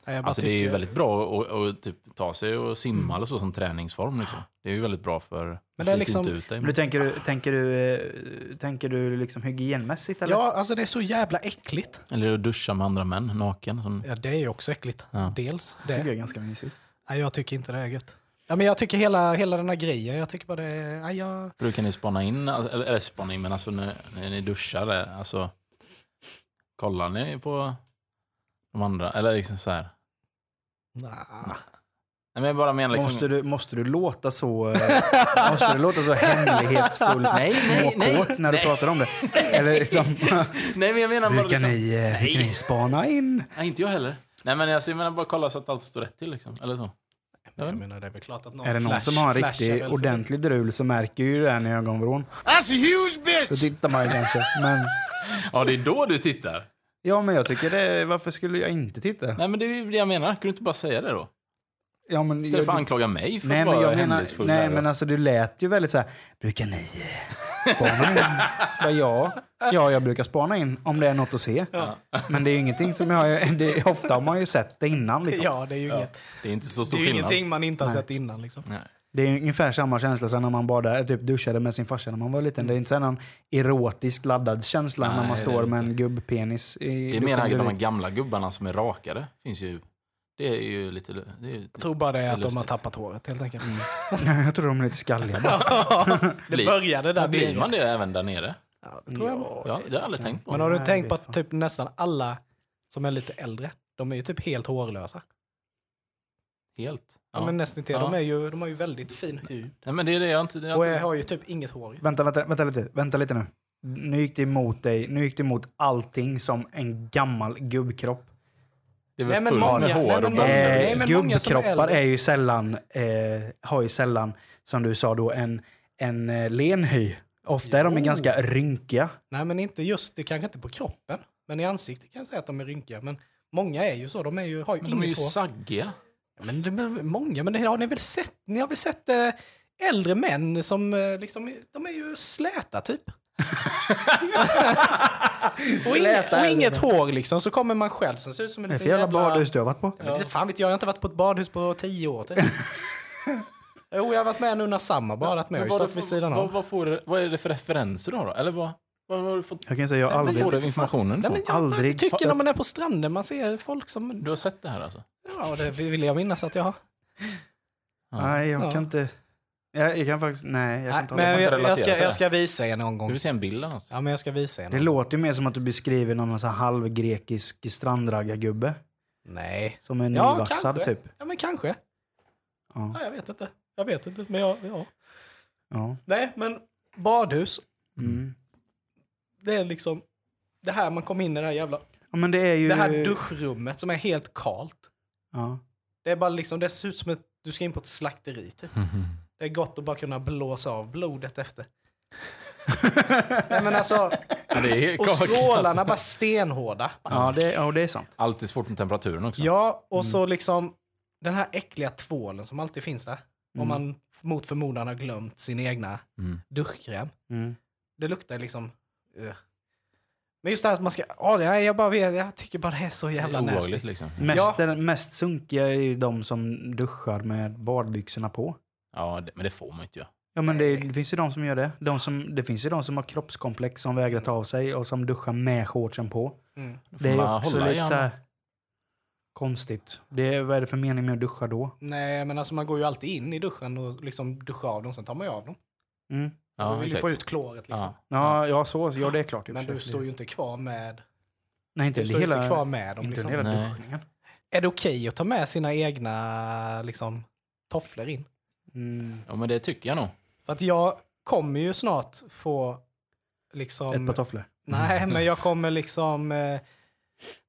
Ja, jag bara Alltså det är ju väldigt bra att, att typ, ta sig och simma eller så som träningsform. Liksom. Det är ju väldigt bra för Men att det är liksom- inte ut dig. Men du tänker du, tänker du, eh, tänker du liksom hygienmässigt eller? Ja, alltså det är så jävla äckligt. Eller att duscha med andra män naken. Som, Ja, det är ju också äckligt. Ja. Dels Det det. är ganska mysigt. Nej, jag tycker inte det är gött. Ja, men jag tycker hela, hela den här grejen, jag tycker bara det är... Ja, jag... brukar ni spana in, alltså, eller, eller spana in, men alltså när, när ni duschar, där, alltså, kollar ni på de andra? Eller liksom så här. Nah. Nej, men jag bara menar liksom... Måste, du, måste du låta så, eh, måste du låta så hemlighetsfull Nej, nej, nej, småkåt när du nej. pratar om det? Eller liksom, Nej, men jag menar bara brukar, liksom... ni, eh, Nej. brukar ni spana in? Nej, inte jag heller. Nej, men alltså, jag menar bara kolla så att allt står rätt till liksom. Eller så. Jag menar, det är väl klart att någon Är det någon flash- som har en för- ordentlig drul så märker ju det här i ögonvrån. That's a huge bitch! Då tittar man ju kanske. Men, Ja, det är då du tittar. Ja, men jag tycker det, varför skulle jag inte titta? Nej, men det är ju det jag menar. Kan du inte bara säga det då? Ja, men, Istället för att anklaga mig för nej, att men vara jag menar, hemlighetsfull. nej, där men alltså du lät ju väldigt så här, brukar ni eh, spana in? Bara, ja, ja, jag brukar spana in om det är något att se. Men det är ju ingenting som jag, det, ofta har man ju sett det innan liksom. Ja, det är ju inget. Det är inte så Det stor är ju skillnad. ingenting man inte har Nej. sett innan liksom. Nej. Det är ungefär samma känsla som när man badade, typ duschade med sin farsa när man var liten. Det är inte någon erotisk laddad känsla Nej, när man står med en gubbpenis i Det är mer de här gamla gubbarna som är rakade. Finns ju, det är ju lite... Det är, ju- Jag tror bara det är att de har lustigt. tappat håret helt enkelt. jag tror de är lite skalliga bara. det Blir- började där blir man det även där nere? Ja, det tror jag. Ja, Ja, det har jag aldrig tänkt på. Men har du Nej, tänkt på att typ nästan alla som är lite äldre, de är ju typ helt hårlösa. Helt. Ja. Ja. Men nästan till. Ja. De, är ju, de har ju väldigt fin hud. Nej, men det är det jag inte... Jag Och inte jag har ju typ inget hår. Vänta, vänta, vänta lite, vänta lite nu. Nu gick det emot dig, nu gick det emot allting som en gammal gubbkropp. det är Nej, väl men fullt många- med hår och. Nej, Eh, men är gubbkroppar är ju sällan, eh, har ju sällan, som du sa då, en, en eh, len hy. Ofta är de ju Jo. ganska rynkiga. Nej, men inte just, det kanske inte på kroppen. Men i ansiktet kan jag säga att de är rynkiga. Men många är ju så, de är ju, har ju Men de är ju inget hår. saggiga. Men det är många, men det har ni väl sett? Ni har väl sett eh, äldre män som eh, liksom, de är ju släta typ. och, inget, och inget hår liksom, så kommer man själv som ser ut som en Det är för liten jävla badhus du har varit på. Ja. Men fan vet jag, jag har inte varit på ett badhus på tio år typ. Jo, jag har varit med nu när Samma badat med. Har vad, vid sidan vad, av. vad, får det, vad är det för referenser då? då? Eller vad, vad har du fått? Jag kan säga, jag har Vad får aldrig... du informationen Nej, men jag aldrig tycker när man är på stranden, man ser folk som... Du har sett det här alltså? Ja, det vill jag minnas att jag har. Ja. Nej, jag Ja. kan inte... Jag, jag kan faktiskt... Nej, jag kan Nej, inte men jag, relatera jag, ska, det. jag ska visa er någon Du gång. vill se en bild eller något? Ja, men jag ska visa er Det någon. låter ju mer som att du beskriver någon sån här halvgrekisk strandraggargubbe. Nej. Som är Ja, nyvaxad kanske. typ. Ja, men kanske. Ja. Ja, jag vet inte. Jag vet inte, men jag, ja. ja. Nej, men badhus, Mm. det är liksom det här man kommer in i det här jävla... ja men det är ju... Det här duschrummet som är helt kalt. Ja. Det är bara liksom, det ser ut som att du ska in på ett slakteri typ. Det är gott att bara kunna blåsa av blodet efter. Nej men alltså, och strålarna bara stenhårda. Ja, det, ja, det är sant. Alltid svårt med temperaturen också. Ja, och så liksom den här äckliga tvålen som alltid finns där. Om man mot förmodan har glömt sin egna Mm. duschkräm. Mm. Det luktar liksom... Uh. Men just det här att man ska... Ja, jag bara vet, jag tycker bara det är så jävla nasty. liksom. Mest, Ja. mest sunkiga är ju de som duschar med badbyxorna på. Ja, det, men det får man inte göra. Ja, men det, det finns ju de som gör det. De som, det finns ju de som har kroppskomplex som vägrar ta av sig och som duschar med shortsen på. Mm. Det är också lite så handen. här konstigt. Det är, vad är det för mening med att duscha då? Nej, men alltså man går ju alltid in i duschen och liksom duschar av dem, sen tar man ju av dem. Mm. Ja, du vill ju få ut kloret liksom. Ja. Ja, ja, så, ja, det är klart. Men du står ju inte kvar med... Nej, inte Du står hela, inte kvar med dem. inte Liksom. hela duschningen. Är det okej att ta med sina egna liksom, tofflor in? Mm. ja, men det tycker jag nog. För att jag kommer ju snart få liksom... Ett par tofflor. Nej, men jag kommer liksom... Eh,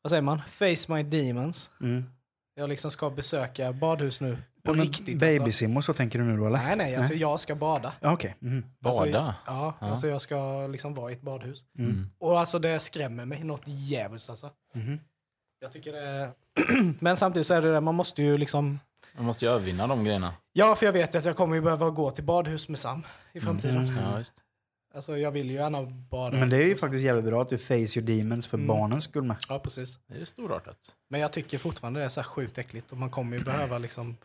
vad säger man? Face my demons. Mm. Jag liksom ska besöka badhus nu. På Ja, men riktigt Babysim och så tänker du nu då eller? alltså. Nej, nej, alltså jag ska bada. Ja, Okej. Mm. Alltså, Bada. ja, Ja. alltså jag ska liksom vara i ett badhus. Mm. Mm. Och alltså det skrämmer mig något djävulskt alltså. Mhm. Jag tycker det är... Men samtidigt så är det det, man måste ju liksom... Man måste ju övervinna de grejerna. Ja, för jag vet att jag kommer ju behöva gå till badhus med Sam i framtiden. Mm. Ja, just. Alltså jag vill ju gärna bada. Men det är ju liksom. faktiskt jävligt bra att du face your demons för Mm. barnens skull med. Ja, precis. Det är storartat. Men jag tycker fortfarande det är så här sjukt äckligt och man kommer ju behöva liksom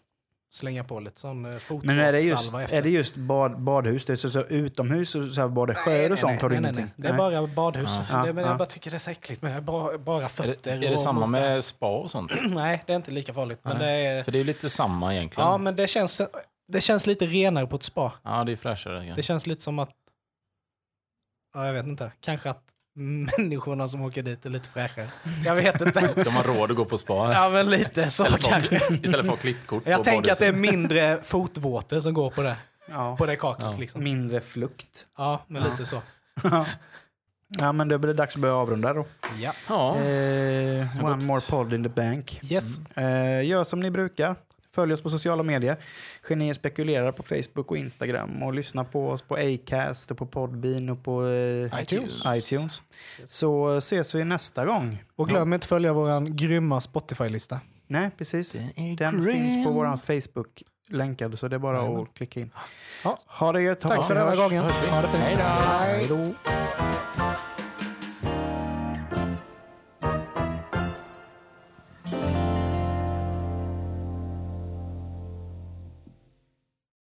slänga på lite sån eh, Men är det just, efter. är det just bad, badhus, det är så, så utomhus och så här bada sjöar och sånt har du nej, nej, ingenting? nej. Det är bara badhus. Ja. det, men Ja. jag bara tycker det är så äckligt med bara, bara Är fötter. det, är det och samma med spa och sånt? Nej, det är inte lika farligt. Men det Nej. är, För det är lite samma egentligen. ja, men det känns, det känns lite renare på ett spa. Ja, det är fräschare. Det känns lite som att, ja, jag vet inte, kanske att människorna som åker dit är lite fräschare. Jag vet inte. De har råd att gå på spa. ja, men lite så istället, för, kanske. istället för att ha klippkort Jag på tänker att det är mindre fotvåte som går på det, Ja. på det kaklet. Ja. Liksom. Mindre flukt. Ja, men Ja. lite så. ja, men då blir det dags att börja avrunda då. Ja. Eh, one more pod in the bank. Yes. Eh, gör som ni brukar. Följ oss på sociala medier. Genier spekulerar på Facebook och Instagram. Och lyssna på oss på Acast, och på Podbean och på eh, iTunes. iTunes. Så ses vi nästa gång. Och glöm inte att följa vår grymma Spotify-lista. Nej, precis. Den finns på vår Facebook länkad så det är bara Jajamän. att klicka in. Ja. Ha det gött. Tack för den här gången. Ha det fint. Hej då. Hej då.